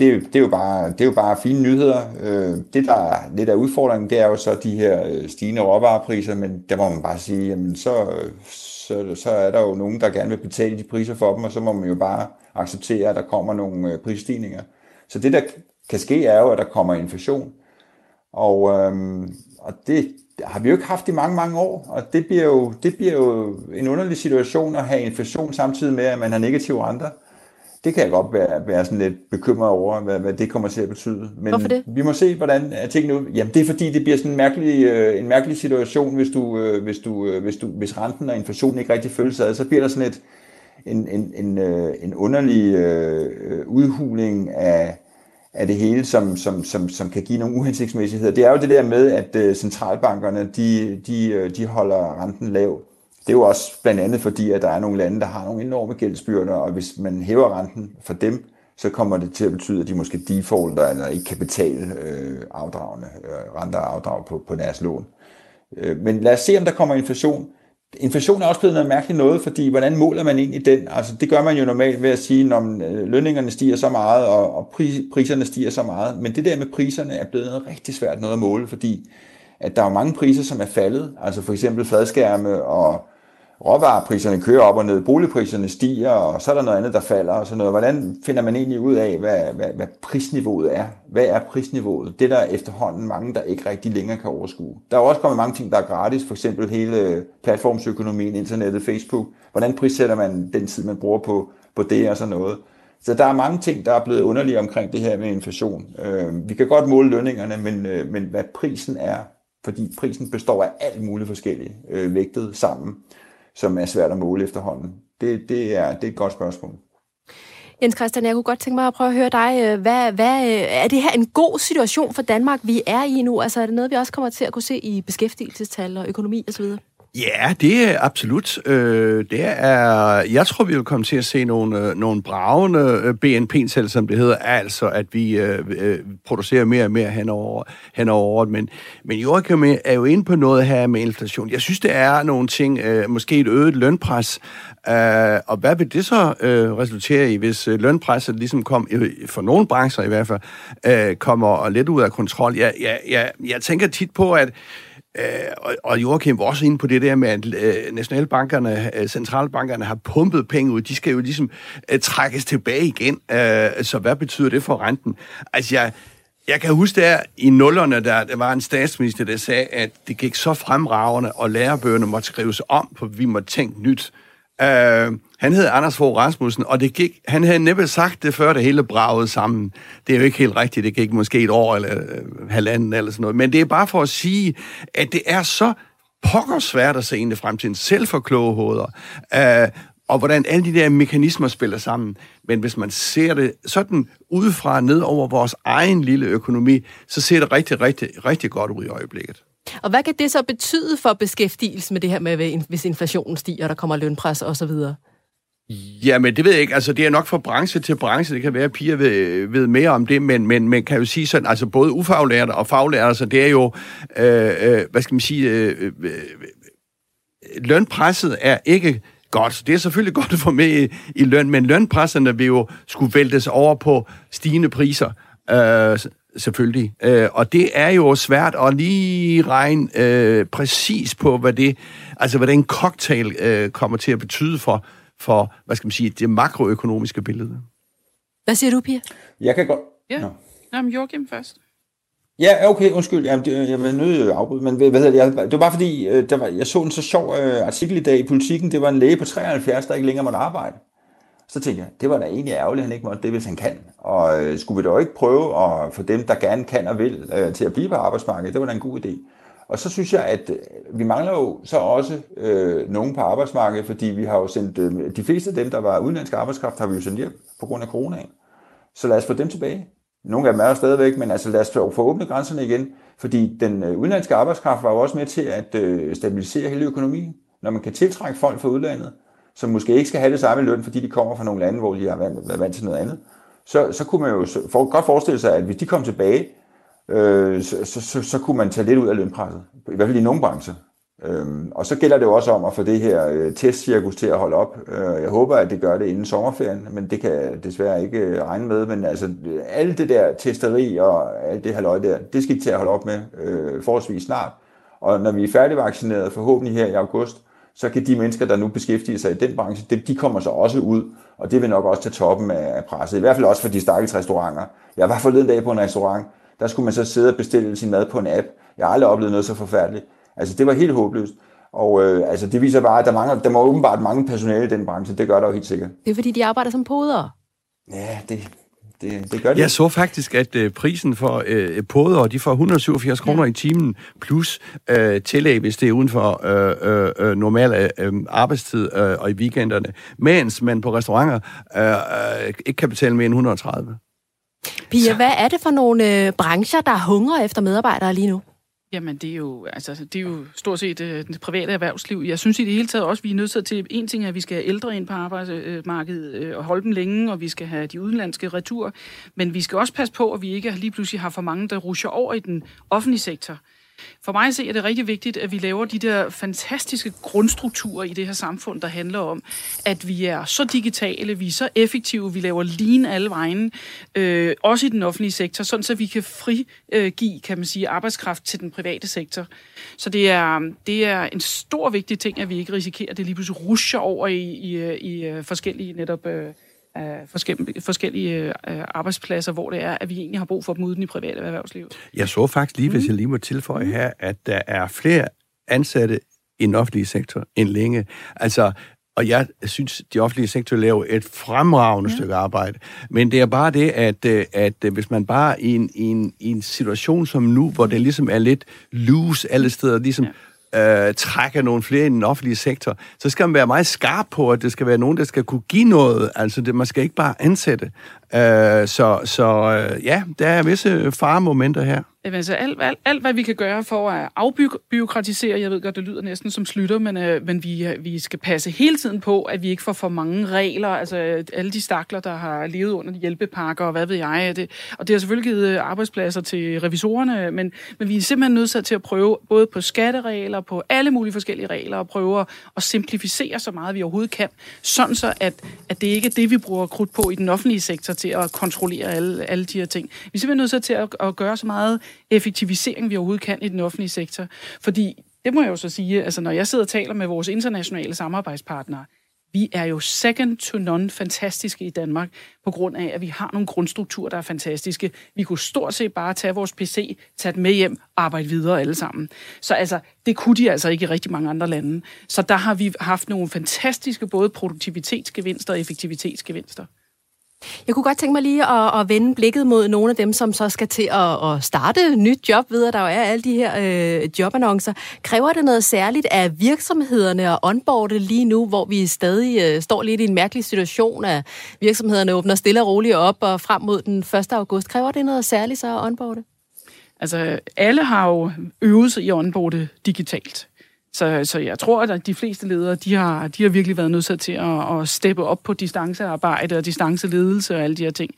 det, det, er jo bare, det er jo bare fine nyheder. Øh, det, der er lidt af udfordringen, det er jo så de her øh, stigende råvarepriser, men der må man bare sige, jamen så, så, så er der jo nogen, der gerne vil betale de priser for dem, og så må man jo bare acceptere, at der kommer nogle øh, prisstigninger. Så det, der kan ske, er jo, at der kommer inflation. Og, øhm, og det har vi jo ikke haft i mange, mange år, og det bliver, jo, det bliver jo en underlig situation at have inflation samtidig med, at man har negative renter. Det kan jeg godt være, være sådan lidt bekymret over, hvad, hvad det kommer til at betyde. Men Hvorfor det? vi må se, hvordan tingene ud. Jamen, det er fordi, det bliver sådan en mærkelig, øh, en mærkelig situation, hvis, du, øh, hvis, du, øh, hvis, du, hvis renten og inflationen ikke rigtig følges ad, så bliver der sådan et, en, en, en, en underlig øh, udhuling af, af det hele, som, som, som, som kan give nogle uhensigtsmæssigheder. Det er jo det der med, at øh, centralbankerne de, de, øh, de holder renten lav. Det er jo også blandt andet fordi, at der er nogle lande, der har nogle enorme gældsbyrder, og hvis man hæver renten for dem, så kommer det til at betyde, at de måske defaulter eller ikke kan betale øh, afdragende, øh, renter og afdrag på, på deres lån. Øh, men lad os se, om der kommer inflation. Inflation er også blevet noget mærkeligt noget, fordi hvordan måler man egentlig den? Altså det gør man jo normalt ved at sige, når øh, lønningerne stiger så meget, og, og priserne stiger så meget. Men det der med priserne er blevet noget rigtig svært noget at måle, fordi at der er mange priser, som er faldet. Altså for eksempel fladskærme og råvarepriserne kører op og ned, boligpriserne stiger, og så er der noget andet, der falder og sådan noget. Hvordan finder man egentlig ud af, hvad, hvad, hvad prisniveauet er? Hvad er prisniveauet? Det er der efterhånden mange, der ikke rigtig længere kan overskue. Der er også kommet mange ting, der er gratis, for eksempel hele platformsøkonomien, internettet, Facebook. Hvordan prissætter man den tid, man bruger på, på det og sådan noget? Så der er mange ting, der er blevet underlige omkring det her med inflation. Øh, vi kan godt måle lønningerne, men, øh, men hvad prisen er, fordi prisen består af alt muligt forskelligt øh, vægtet sammen som er svært at måle efterhånden? Det, det, er, det er et godt spørgsmål. Jens Christian, jeg kunne godt tænke mig at prøve at høre dig. Øh, hvad, hvad, øh, er det her en god situation for Danmark, vi er i nu? Altså er det noget, vi også kommer til at kunne se i beskæftigelsestal og økonomi osv.? Ja, det er absolut. Øh, det er, jeg tror, vi vil komme til at se nogle, øh, nogle bravende øh, BNP-tal, som det hedder, altså at øh, vi øh, producerer mere og mere henover, henover året. Men, men Joachim er jo inde på noget her med inflation. Jeg synes, det er nogle ting, øh, måske et øget lønpres, øh, og hvad vil det så øh, resultere i, hvis lønpresset ligesom kom, for nogle brancher i hvert fald, øh, kommer lidt ud af kontrol? Jeg, jeg, jeg, jeg tænker tit på, at Øh, og, og Joachim var også inde på det der med, at øh, nationalbankerne, øh, centralbankerne har pumpet penge ud. De skal jo ligesom øh, trækkes tilbage igen. Øh, så hvad betyder det for renten? Altså, jeg, jeg kan huske der i nullerne, der, der var en statsminister, der sagde, at det gik så fremragende, og lærebøgerne måtte skrives om, for vi måtte tænke nyt. Øh, han hed Anders Fogh Rasmussen, og det gik, han havde næppe sagt det, før det hele bragede sammen. Det er jo ikke helt rigtigt, det gik måske et år eller øh, halvanden eller sådan noget. Men det er bare for at sige, at det er så pokker svært at se ind i fremtiden, selv for kloge hoveder. Øh, og hvordan alle de der mekanismer spiller sammen. Men hvis man ser det sådan udefra ned over vores egen lille økonomi, så ser det rigtig, rigtig, rigtig godt ud i øjeblikket. Og hvad kan det så betyde for beskæftigelsen med det her med, hvis inflationen stiger, der kommer lønpres osv.? Ja, men det ved jeg ikke. Altså, det er nok fra branche til branche. Det kan være, at piger ved, ved mere om det, men, men man kan jo sige sådan, altså både ufaglærte og faglærte, så det er jo, øh, øh, hvad skal man sige, øh, øh, øh lønpresset er ikke godt. Det er selvfølgelig godt at få med i, i løn, men lønpresserne vil jo skulle væltes over på stigende priser. Øh, selvfølgelig. Øh, og det er jo svært at lige regne øh, præcis på, hvad det, altså hvad den cocktail øh, kommer til at betyde for, for, hvad skal man sige, det makroøkonomiske billede. Hvad siger du, Pia? Jeg kan godt... Ja, Nå. Jamen, Joachim først. Ja, okay, undskyld. Jamen, det, jeg vil nødt afbryde, men hvad hedder det? Jeg, det var bare fordi, øh, der var, jeg så en så sjov øh, artikel i dag i Politiken. Det var en læge på 73, der ikke længere måtte arbejde. Så tænkte jeg, det var da egentlig ærgerligt, at han ikke måtte det, hvis han kan. Og øh, skulle vi da ikke prøve at få dem, der gerne kan og vil, øh, til at blive på arbejdsmarkedet? Det var da en god idé. Og så synes jeg, at øh, vi mangler jo så også øh, nogen på arbejdsmarkedet, fordi vi har jo sendt, øh, de fleste af dem, der var udenlandsk arbejdskraft, har vi jo sendt hjem på grund af coronaen. Så lad os få dem tilbage. Nogle af dem er jo stadigvæk, men altså lad os få åbnet grænserne igen, fordi den øh, udenlandske arbejdskraft var jo også med til at øh, stabilisere hele økonomien. Når man kan tiltrække folk fra udlandet, som måske ikke skal have det samme løn, fordi de kommer fra nogle lande, hvor de har været vant til noget andet, så, så kunne man jo for, godt forestille sig, at hvis de kom tilbage, øh, så, så, så, så kunne man tage lidt ud af lønpresset, i hvert fald i nogle brancher. Øhm, og så gælder det jo også om at få det her øh, testcirkus til at holde op. Øh, jeg håber, at det gør det inden sommerferien, men det kan jeg desværre ikke øh, regne med. Men altså, alt det der testeri og alt det her der, det skal de til at holde op med øh, forholdsvis snart. Og når vi er færdigvaccineret, forhåbentlig her i august, så kan de mennesker, der nu beskæftiger sig i den branche, de, de kommer så også ud, og det vil nok også tage toppen af presset. I hvert fald også for de stakkels restauranter. Jeg var forleden dag på en restaurant, der skulle man så sidde og bestille sin mad på en app. Jeg har aldrig oplevet noget så forfærdeligt. Altså, det var helt håbløst. Og øh, altså, det viser bare, at der, mangler, der må åbenbart mange personale i den branche. Det gør der jo helt sikkert. Det er, fordi de arbejder som podere. Ja, det, det, det gør det. Jeg så faktisk, at øh, prisen for øh, podere, de får 187 kroner ja. i timen, plus øh, tillæg, hvis det er uden for øh, øh, øh normal øh, arbejdstid øh, og i weekenderne, mens man på restauranter øh, øh, ikke kan betale mere end 130. Pia, hvad er det for nogle øh, brancher, der hungrer efter medarbejdere lige nu? Jamen, det er jo, altså, det er jo stort set øh, det private erhvervsliv. Jeg synes i det hele taget også, vi er nødt til, en ting er, at vi skal have ældre ind på arbejdsmarkedet øh, og holde dem længe, og vi skal have de udenlandske retur, men vi skal også passe på, at vi ikke lige pludselig har for mange, der rusher over i den offentlige sektor. For mig se er det rigtig vigtigt, at vi laver de der fantastiske grundstrukturer i det her samfund, der handler om, at vi er så digitale, vi er så effektive, vi laver lean alle vejen, øh, også i den offentlige sektor, sådan så vi kan frigive, kan man sige, arbejdskraft til den private sektor. Så det er, det er en stor vigtig ting, at vi ikke risikerer, at det lige pludselig rusher over i, i, i øh, forskellige netop... Øh, forskellige, forskellige øh, arbejdspladser, hvor det er, at vi egentlig har brug for dem uden i private erhvervsliv. Jeg så faktisk lige, hvis mm. jeg lige må tilføje mm. her, at der er flere ansatte i den offentlige sektor end længe. Altså, og jeg synes, de offentlige sektor laver et fremragende ja. stykke arbejde. Men det er bare det, at, øh, at øh, hvis man bare i en, i, en, i en situation som nu, hvor det ligesom er lidt loose alle steder, ligesom ja øh, trække nogle flere i den offentlige sektor, så skal man være meget skarp på, at det skal være nogen, der skal kunne give noget. Altså, det, man skal ikke bare ansætte. Øh, så så øh, ja, der er visse faremomenter her. Jamen, altså alt, alt, alt, hvad vi kan gøre for at afbyråkratisere, jeg ved godt, det lyder næsten som slutter, men, øh, men vi, øh, vi skal passe hele tiden på, at vi ikke får for mange regler, altså alle de stakler, der har levet under hjælpepakker, og hvad ved jeg, det, og det har selvfølgelig givet øh, arbejdspladser til revisorerne, men, men vi er simpelthen nødt til at prøve, både på skatteregler, på alle mulige forskellige regler, og prøve at simplificere så meget, vi overhovedet kan, sådan så, at, at det ikke er det, vi bruger krudt på i den offentlige sektor til at kontrollere alle, alle de her ting. Vi er simpelthen nødt til at, at gøre så meget effektivisering, vi overhovedet kan i den offentlige sektor. Fordi, det må jeg jo så sige, altså når jeg sidder og taler med vores internationale samarbejdspartnere, vi er jo second to none fantastiske i Danmark, på grund af, at vi har nogle grundstrukturer, der er fantastiske. Vi kunne stort set bare tage vores PC, tage den med hjem og arbejde videre alle sammen. Så altså, det kunne de altså ikke i rigtig mange andre lande. Så der har vi haft nogle fantastiske både produktivitetsgevinster og effektivitetsgevinster. Jeg kunne godt tænke mig lige at, at vende blikket mod nogle af dem, som så skal til at, at starte nyt job, ved at der jo er alle de her øh, jobannoncer. Kræver det noget særligt af virksomhederne at onboarde lige nu, hvor vi stadig øh, står lidt i en mærkelig situation, at virksomhederne åbner stille og roligt op og frem mod den 1. august? Kræver det noget særligt så at onboarde? Altså, alle har jo øvet sig i at onboarde digitalt. Så, så jeg tror, at de fleste ledere, de har, de har virkelig været nødt til at, at steppe op på distancearbejde og distanceledelse og alle de her ting.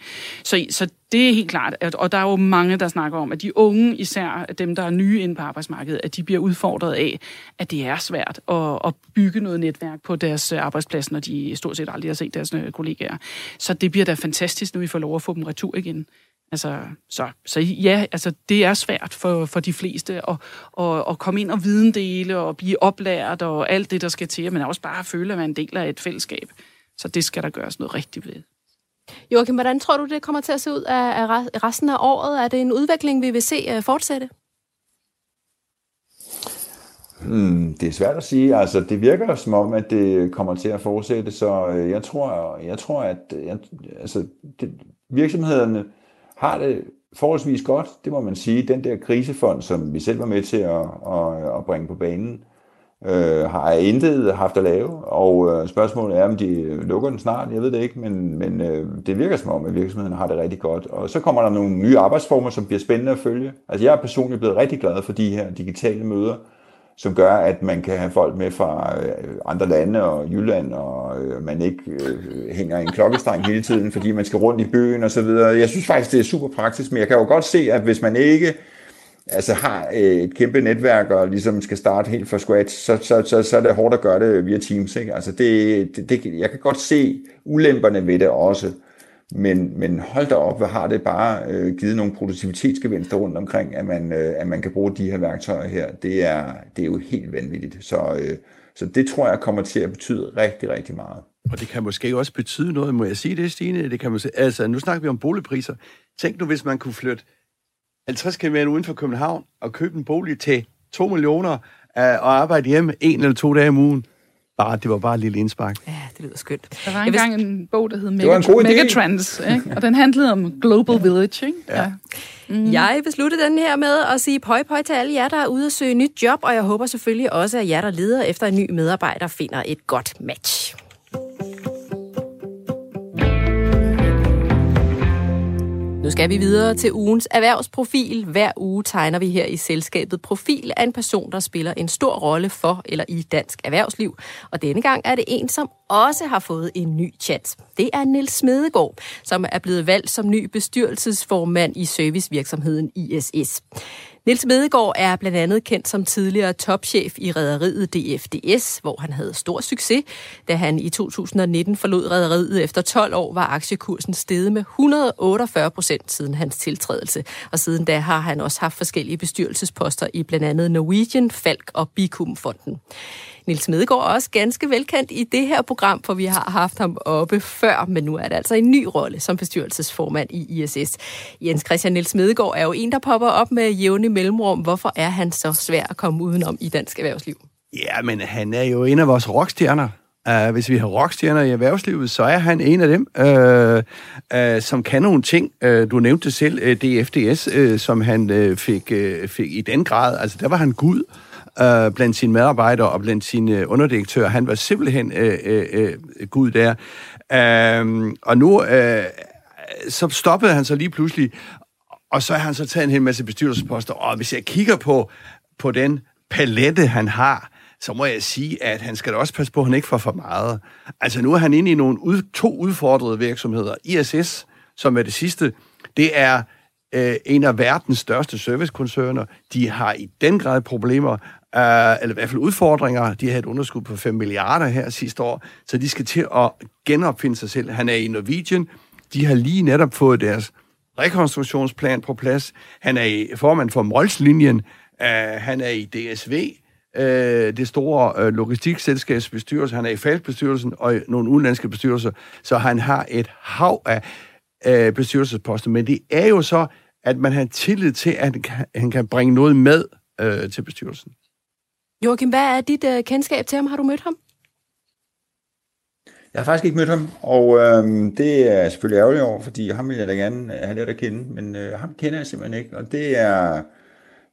Så, så det er helt klart, at, og der er jo mange, der snakker om, at de unge, især dem, der er nye inde på arbejdsmarkedet, at de bliver udfordret af, at det er svært at, at bygge noget netværk på deres øh, arbejdsplads, når de stort set aldrig har set deres øh, kollegaer. Så det bliver da fantastisk, når vi får lov at få dem retur igen. Altså, så, så ja, altså, det er svært for, for de fleste at, at, at komme ind og videndele og blive oplært og alt det, der skal til, men også bare at føle, at man er en del af et fællesskab. Så det skal der gøres noget rigtigt ved. Joachim, hvordan tror du, det kommer til at se ud af resten af året? Er det en udvikling, vi vil se øh, fortsætte? Hmm, det er svært at sige. Altså, det virker som om, at det kommer til at fortsætte, så øh, jeg tror, jeg tror at jeg, altså, det, virksomhederne har det forholdsvis godt, det må man sige. Den der krisefond, som vi selv var med til at, at, at bringe på banen, øh, har intet haft at lave, og øh, spørgsmålet er, om de lukker den snart, jeg ved det ikke, men, men øh, det virker som om, at virksomheden har det rigtig godt. Og så kommer der nogle nye arbejdsformer, som bliver spændende at følge. Altså jeg er personligt blevet rigtig glad for de her digitale møder, som gør, at man kan have folk med fra øh, andre lande og Jylland, og øh, man ikke øh, øh hænger i en klokkestreng hele tiden, fordi man skal rundt i byen og så videre. Jeg synes faktisk, det er super praktisk, men jeg kan jo godt se, at hvis man ikke altså har et kæmpe netværk og ligesom skal starte helt fra scratch, så, så, så, så er det hårdt at gøre det via Teams. Ikke? Altså det, det, det, jeg kan godt se ulemperne ved det også. Men, men hold da op, hvad har det bare øh, givet nogle produktivitetsgevinster rundt omkring, at man, øh, at man kan bruge de her værktøjer her. Det er, det er jo helt vanvittigt. Så, øh, så det tror jeg kommer til at betyde rigtig, rigtig meget. Og det kan måske også betyde noget, må jeg sige det, Stine? Det kan måske, altså, nu snakker vi om boligpriser. Tænk nu, hvis man kunne flytte 50 km uden for København og købe en bolig til 2 millioner øh, og arbejde hjemme en eller to dage om ugen. Bare, det var bare et lille indspark. Ja, det lyder skønt. Der var engang en bog, der hed Megatrends, Megatrends ikke? og den handlede om Global Village. Ikke? Ja. ja. Mm. Jeg besluttede den her med at sige pøj pøj til alle jer, der er ude at søge nyt job, og jeg håber selvfølgelig også, at jer, der leder efter en ny medarbejder, finder et godt match. Nu skal vi videre til ugens erhvervsprofil. Hver uge tegner vi her i selskabet profil af en person, der spiller en stor rolle for eller i dansk erhvervsliv. Og denne gang er det en, som også har fået en ny chance. Det er Nils Smedegaard, som er blevet valgt som ny bestyrelsesformand i servicevirksomheden ISS. Niels Medegaard er blandt andet kendt som tidligere topchef i rederiet DFDS, hvor han havde stor succes. Da han i 2019 forlod rederiet efter 12 år, var aktiekursen steget med 148 procent siden hans tiltrædelse. Og siden da har han også haft forskellige bestyrelsesposter i blandt andet Norwegian, Falk og Bikum-fonden. Nils Medegaard er også ganske velkendt i det her program, for vi har haft ham oppe før, men nu er det altså en ny rolle som bestyrelsesformand i ISS. Jens Christian Nils Medegaard er jo en, der popper op med jævne mellemrum. Hvorfor er han så svær at komme udenom i dansk erhvervsliv? Ja, men han er jo en af vores rockstjerner. Uh, hvis vi har rockstjerner i erhvervslivet, så er han en af dem, uh, uh, som kan nogle ting. Uh, du nævnte selv uh, DFDS, uh, som han uh, fik, uh, fik i den grad. Altså, der var han Gud øh, blandt sine medarbejdere og blandt sine øh, underdirektører. Han var simpelthen øh, øh, øh Gud der. Øh, og nu øh, så stoppede han så lige pludselig, og så har han så taget en hel masse bestyrelsesposter. Og hvis jeg kigger på, på den palette, han har, så må jeg sige, at han skal da også passe på, at han ikke får for meget. Altså nu er han inde i nogle ud, to udfordrede virksomheder. ISS, som er det sidste, det er øh, en af verdens største servicekoncerner. De har i den grad problemer uh, eller i hvert fald udfordringer. De har et underskud på 5 milliarder her sidste år, så de skal til at genopfinde sig selv. Han er i Norwegian. De har lige netop fået deres rekonstruktionsplan på plads. Han er i formand for Molslinjen. Uh, han er i DSV, øh, det store uh, logistikselskabs bestyrelse. Han er i Falkbestyrelsen og i nogle udenlandske bestyrelser. Så han har et hav af uh, bestyrelsesposter. Men det er jo så, at man har tillid til, at han kan, han kan bringe noget med til bestyrelsen. Joachim, hvad er dit øh, kendskab til ham? Har du mødt ham? Jeg har faktisk ikke mødt ham, og øh, det er jeg selvfølgelig ærgerligt over, fordi ham vil jeg da gerne øh, have lidt at kende, men øh, ham kender jeg simpelthen ikke, og det er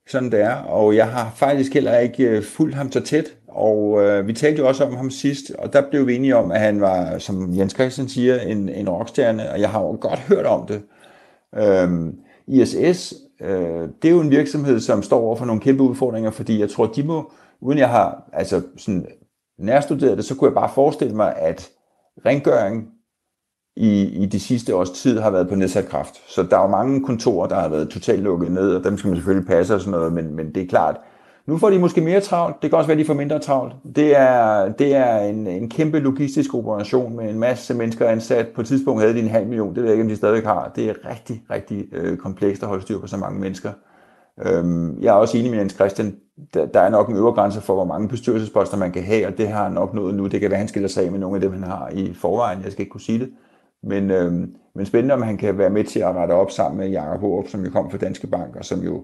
sådan det er, og jeg har faktisk heller ikke øh, fulgt ham så tæt, og øh, vi talte jo også om ham sidst, og der blev vi enige om, at han var, som Jens Christian siger, en, en rockstjerne, og jeg har jo godt hørt om det. Øh, ISS, øh, det er jo en virksomhed, som står over for nogle kæmpe udfordringer, fordi jeg tror, de må uden jeg har altså sådan nærstuderet det, så kunne jeg bare forestille mig, at rengøring i, i de sidste års tid har været på nedsat kraft. Så der er jo mange kontorer, der har været totalt lukket ned, og dem skal man selvfølgelig passe og sådan noget, men, men det er klart, nu får de måske mere travlt, det kan også være, at de får mindre travlt. Det er, det er en, en kæmpe logistisk operation med en masse mennesker ansat. På et tidspunkt havde de en halv million, det ved jeg ikke, om de stadig har. Det er rigtig, rigtig øh, komplekst at holde styr på så mange mennesker. Øhm, jeg er også enig med Jens Christian, der, der er nok en øvre grænse for, hvor mange bestyrelsesposter man kan have, og det har han opnået nu. Det kan være, at han skiller sig af med nogle af dem, han har i forvejen. Jeg skal ikke kunne sige det. Men, øh, men spændende, om han kan være med til at rette op sammen med Jakob Håb, som jo kom fra Danske Bank, og som jo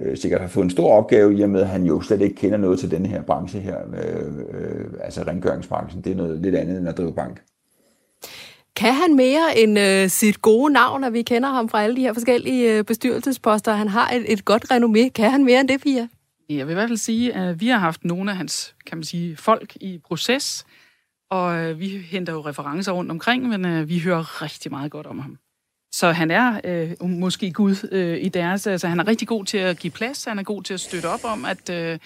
øh, sikkert har fået en stor opgave i og med, at han jo slet ikke kender noget til den her branche her, øh, øh, altså rengøringsbranchen. Det er noget lidt andet end at drive bank. Kan han mere end øh, sit gode navn, at vi kender ham fra alle de her forskellige øh, bestyrelsesposter? Han har et, et godt renommé. Kan han mere end det, Pia? Jeg vil i hvert fald sige, at vi har haft nogle af hans, kan man sige, folk i proces, og øh, vi henter jo referencer rundt omkring, men øh, vi hører rigtig meget godt om ham. Så han er øh, um, måske Gud øh, i deres, altså han er rigtig god til at give plads, han er god til at støtte op om, at, øh,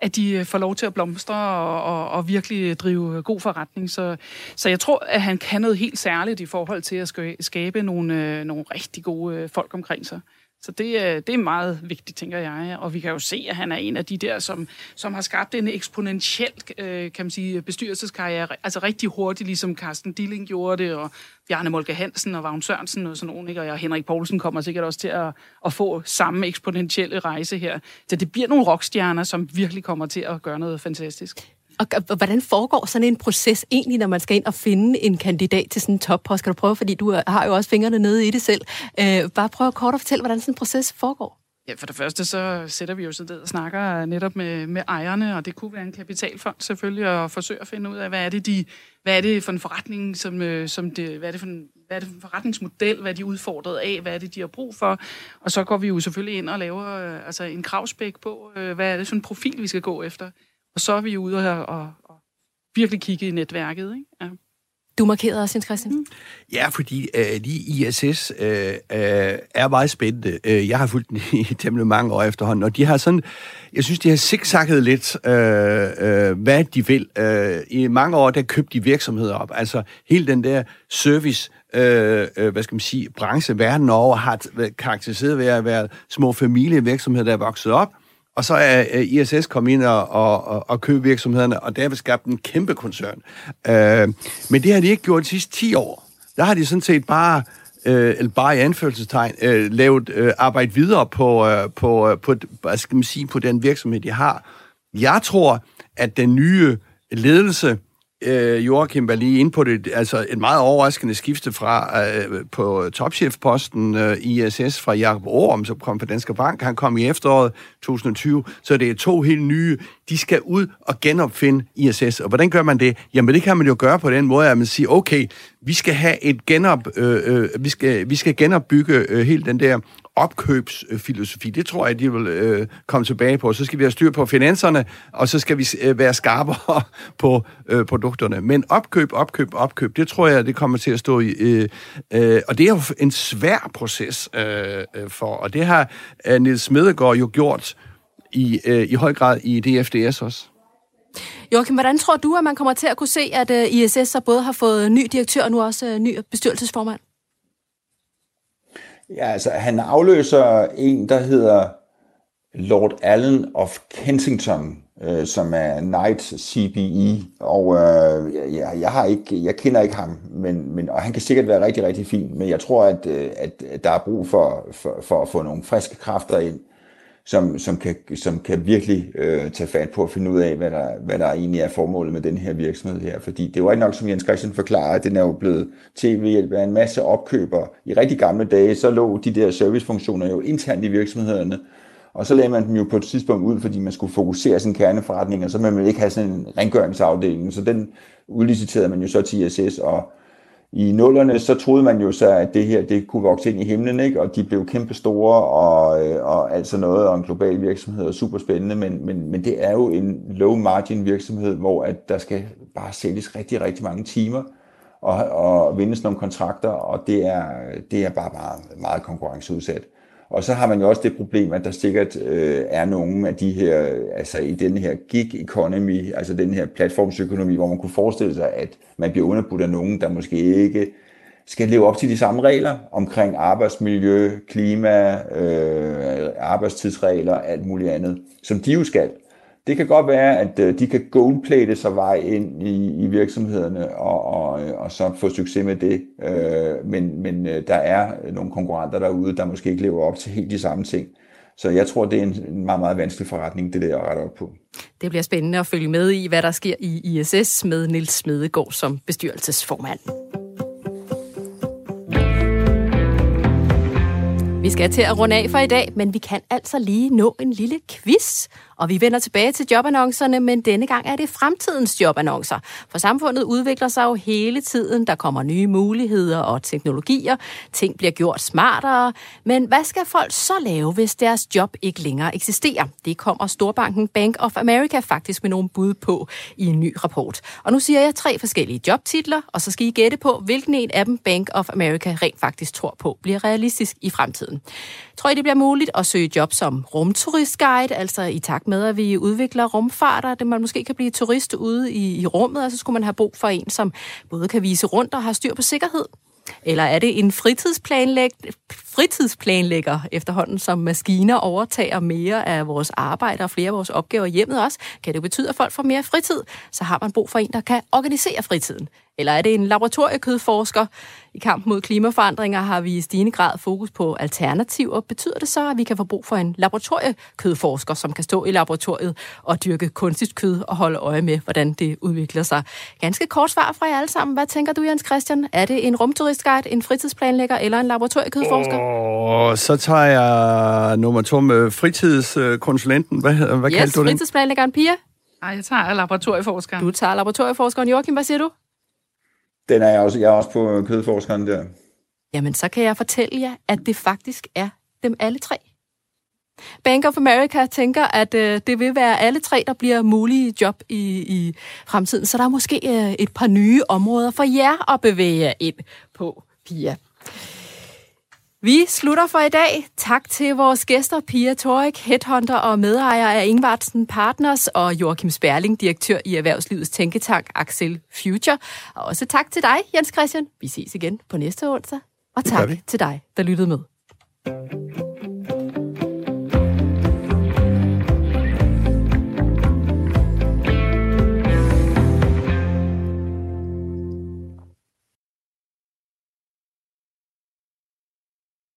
at de øh, får lov til at blomstre og, og, og virkelig drive god forretning. Så, så jeg tror, at han kan noget helt særligt i forhold til at skabe nogle, øh, nogle rigtig gode øh, folk omkring sig. Så det, øh, det er meget vigtigt, tænker jeg. Og vi kan jo se, at han er en af de der, som, som har skabt en eksponentiel øh, kan man sige, bestyrelseskarriere. Altså rigtig hurtigt, ligesom Carsten Dilling gjorde det, og Bjarne Molke Hansen og Vagn Sørensen og sådan nogen. Ikke? Og Henrik Poulsen kommer sikkert også til at, at få samme eksponentielle rejse her. Så det bliver nogle rockstjerner, som virkelig kommer til at gøre noget fantastisk. Og hvordan foregår sådan en proces egentlig, når man skal ind og finde en kandidat til sådan en toppost? Kan du prøve, fordi du øh, har jo også fingrene nede i det selv. Øh, bare prøv kort at fortælle, hvordan sådan en proces foregår. Ja, for det første så sætter vi jo så ned og snakker netop med, med ejerne, og det kunne være en kapitalfond selvfølgelig, og forsøge at finde ud af, hvad er det, de, hvad er det for en forretning, som, øh, som det, hvad er det for en, hvad er det for en forretningsmodel, hvad er de udfordret af, hvad er det, de har brug for, og så går vi jo selvfølgelig ind og laver øh, altså en kravspæk på, hvad er det for en profil, vi skal gå efter. Og så er vi ude og, og, og virkelig kigge i netværket. Ikke? Ja. Du markerede også, Jens Christian. Mm. Ja, fordi øh, de ISS øh, øh, er meget spændende. Øh, jeg har fulgt den i temmelig mange år efterhånden, og de har sådan, jeg synes, de har zigzagget lidt, øh, øh, hvad de vil. Øh, I mange år, der købte de virksomheder op. Altså, hele den der service, øh, øh, hvad skal man sige, branche verden over har karakteriseret ved at være små familievirksomheder, der er vokset op, og så er øh, ISS kommet ind og, og, og købe virksomhederne, og derved skabt en kæmpe koncern. Øh, men det har de ikke gjort de sidste 10 år. Der har de sådan set bare, øh, eller bare i anførselstegn, øh, lavet øh, arbejde videre på, øh, på, øh, på, hvad skal man sige, på den virksomhed, de har. Jeg tror, at den nye ledelse øh, Joachim var lige inde på det, altså et meget overraskende skifte fra øh, på topchefposten øh, ISS fra Jakob Orum, som kom fra Danske Bank. Han kom i efteråret 2020, så det er to helt nye. De skal ud og genopfinde ISS. Og hvordan gør man det? Jamen det kan man jo gøre på den måde, at man siger, okay, vi skal have et genop, øh, øh, vi, skal, vi skal genopbygge øh, hele den der opkøbsfilosofi. Det tror jeg, de vil øh, komme tilbage på. Så skal vi have styr på finanserne, og så skal vi øh, være skarpere på øh, produkterne. Men opkøb, opkøb, opkøb, det tror jeg, det kommer til at stå i. Øh, øh, og det er jo en svær proces øh, øh for, og det har øh, Niels Smedegaard jo gjort i, øh, i høj grad i DFDS også. Joachim, hvordan tror du, at man kommer til at kunne se, at øh, ISS så både har fået ny direktør og nu også øh, ny bestyrelsesformand? Ja, altså han afløser en, der hedder Lord Allen of Kensington, øh, som er Knight CBE, og øh, ja, jeg, har ikke, jeg kender ikke ham, men, men, og han kan sikkert være rigtig, rigtig fin, men jeg tror, at, øh, at der er brug for, for, for at få nogle friske kræfter ind, som, som, kan, som kan virkelig øh, tage fat på at finde ud af, hvad der, hvad der egentlig er formålet med den her virksomhed her. Fordi det var ikke nok, som Jens Christian forklarer, at den er jo blevet til ved hjælp af en masse opkøber. I rigtig gamle dage, så lå de der servicefunktioner jo internt i virksomhederne, og så lagde man dem jo på et tidspunkt ud, fordi man skulle fokusere sin kerneforretning, og så man ville ikke have sådan en rengøringsafdeling. Så den udliciterede man jo så til ISS, og i nullerne, så troede man jo så, at det her det kunne vokse ind i himlen, ikke? og de blev kæmpe store og, øh, og alt sådan noget, og en global virksomhed er super spændende, men, men, men det er jo en low margin virksomhed, hvor at der skal bare sælges rigtig, rigtig mange timer og, og vindes nogle kontrakter, og det er, det er bare meget, meget konkurrenceudsat. Og så har man jo også det problem, at der sikkert øh, er nogle af de her, altså i den her gig economy, altså den her platformsøkonomi, hvor man kunne forestille sig, at man bliver underbudt af nogen, der måske ikke skal leve op til de samme regler omkring arbejdsmiljø, klima, øh, arbejdstidsregler og alt muligt andet, som de jo skal. Det kan godt være, at øh, de kan goldplate sig vej ind i, i virksomhederne og, og, øh, og så få succes med det. Øh, men men øh, der er nogle konkurrenter derude, der måske ikke lever op til helt de samme ting. Så jeg tror, det er en meget, meget vanskelig forretning, det der at rette op på. Det bliver spændende at følge med i, hvad der sker i ISS med Nils Smedegaard som bestyrelsesformand. Vi skal til at runde af for i dag, men vi kan altså lige nå en lille quiz. Og vi vender tilbage til jobannoncerne, men denne gang er det fremtidens jobannoncer. For samfundet udvikler sig jo hele tiden. Der kommer nye muligheder og teknologier. Ting bliver gjort smartere. Men hvad skal folk så lave, hvis deres job ikke længere eksisterer? Det kommer Storbanken Bank of America faktisk med nogle bud på i en ny rapport. Og nu siger jeg tre forskellige jobtitler, og så skal I gætte på, hvilken en af dem Bank of America rent faktisk tror på bliver realistisk i fremtiden. Tror I, det bliver muligt at søge job som rumturistguide, altså i takt med, at vi udvikler rumfarter, det man måske kan blive turist ude i, i rummet, og så skulle man have brug for en, som både kan vise rundt og har styr på sikkerhed. Eller er det en fritidsplanlæg fritidsplanlægger efterhånden, som maskiner overtager mere af vores arbejde og flere af vores opgaver i hjemmet også? Kan det betyde, at folk får mere fritid? Så har man brug for en, der kan organisere fritiden. Eller er det en laboratoriekødforsker? I kampen mod klimaforandringer har vi i stigende grad fokus på alternativer. Betyder det så, at vi kan få brug for en laboratoriekødforsker, som kan stå i laboratoriet og dyrke kunstigt kød og holde øje med, hvordan det udvikler sig? Ganske kort svar fra jer alle sammen. Hvad tænker du, Jens Christian? Er det en rumturistguide, en fritidsplanlægger eller en laboratoriekødforsker? Og så tager jeg nummer to med fritidskonsulenten. Hvad, hvad yes, kaldte du den? fritidsplanlæggeren Pia. Ej, jeg tager laboratorieforskeren. Du tager laboratorieforskeren. Joachim, hvad siger du? Den er jeg også, jeg er også på øh, kødforskeren der. Jamen, så kan jeg fortælle jer, at det faktisk er dem alle tre. Bank of America tænker, at øh, det vil være alle tre, der bliver mulige job i, i fremtiden. Så der er måske øh, et par nye områder for jer at bevæge jer ind på, Pia. Vi slutter for i dag. Tak til vores gæster, Pia Torik, headhunter og medejer af Ingvartsen Partners, og Joachim Sperling, direktør i Erhvervslivets Tænketank Axel Future. Og også tak til dig, Jens Christian. Vi ses igen på næste onsdag. Og tak til dig, der lyttede med.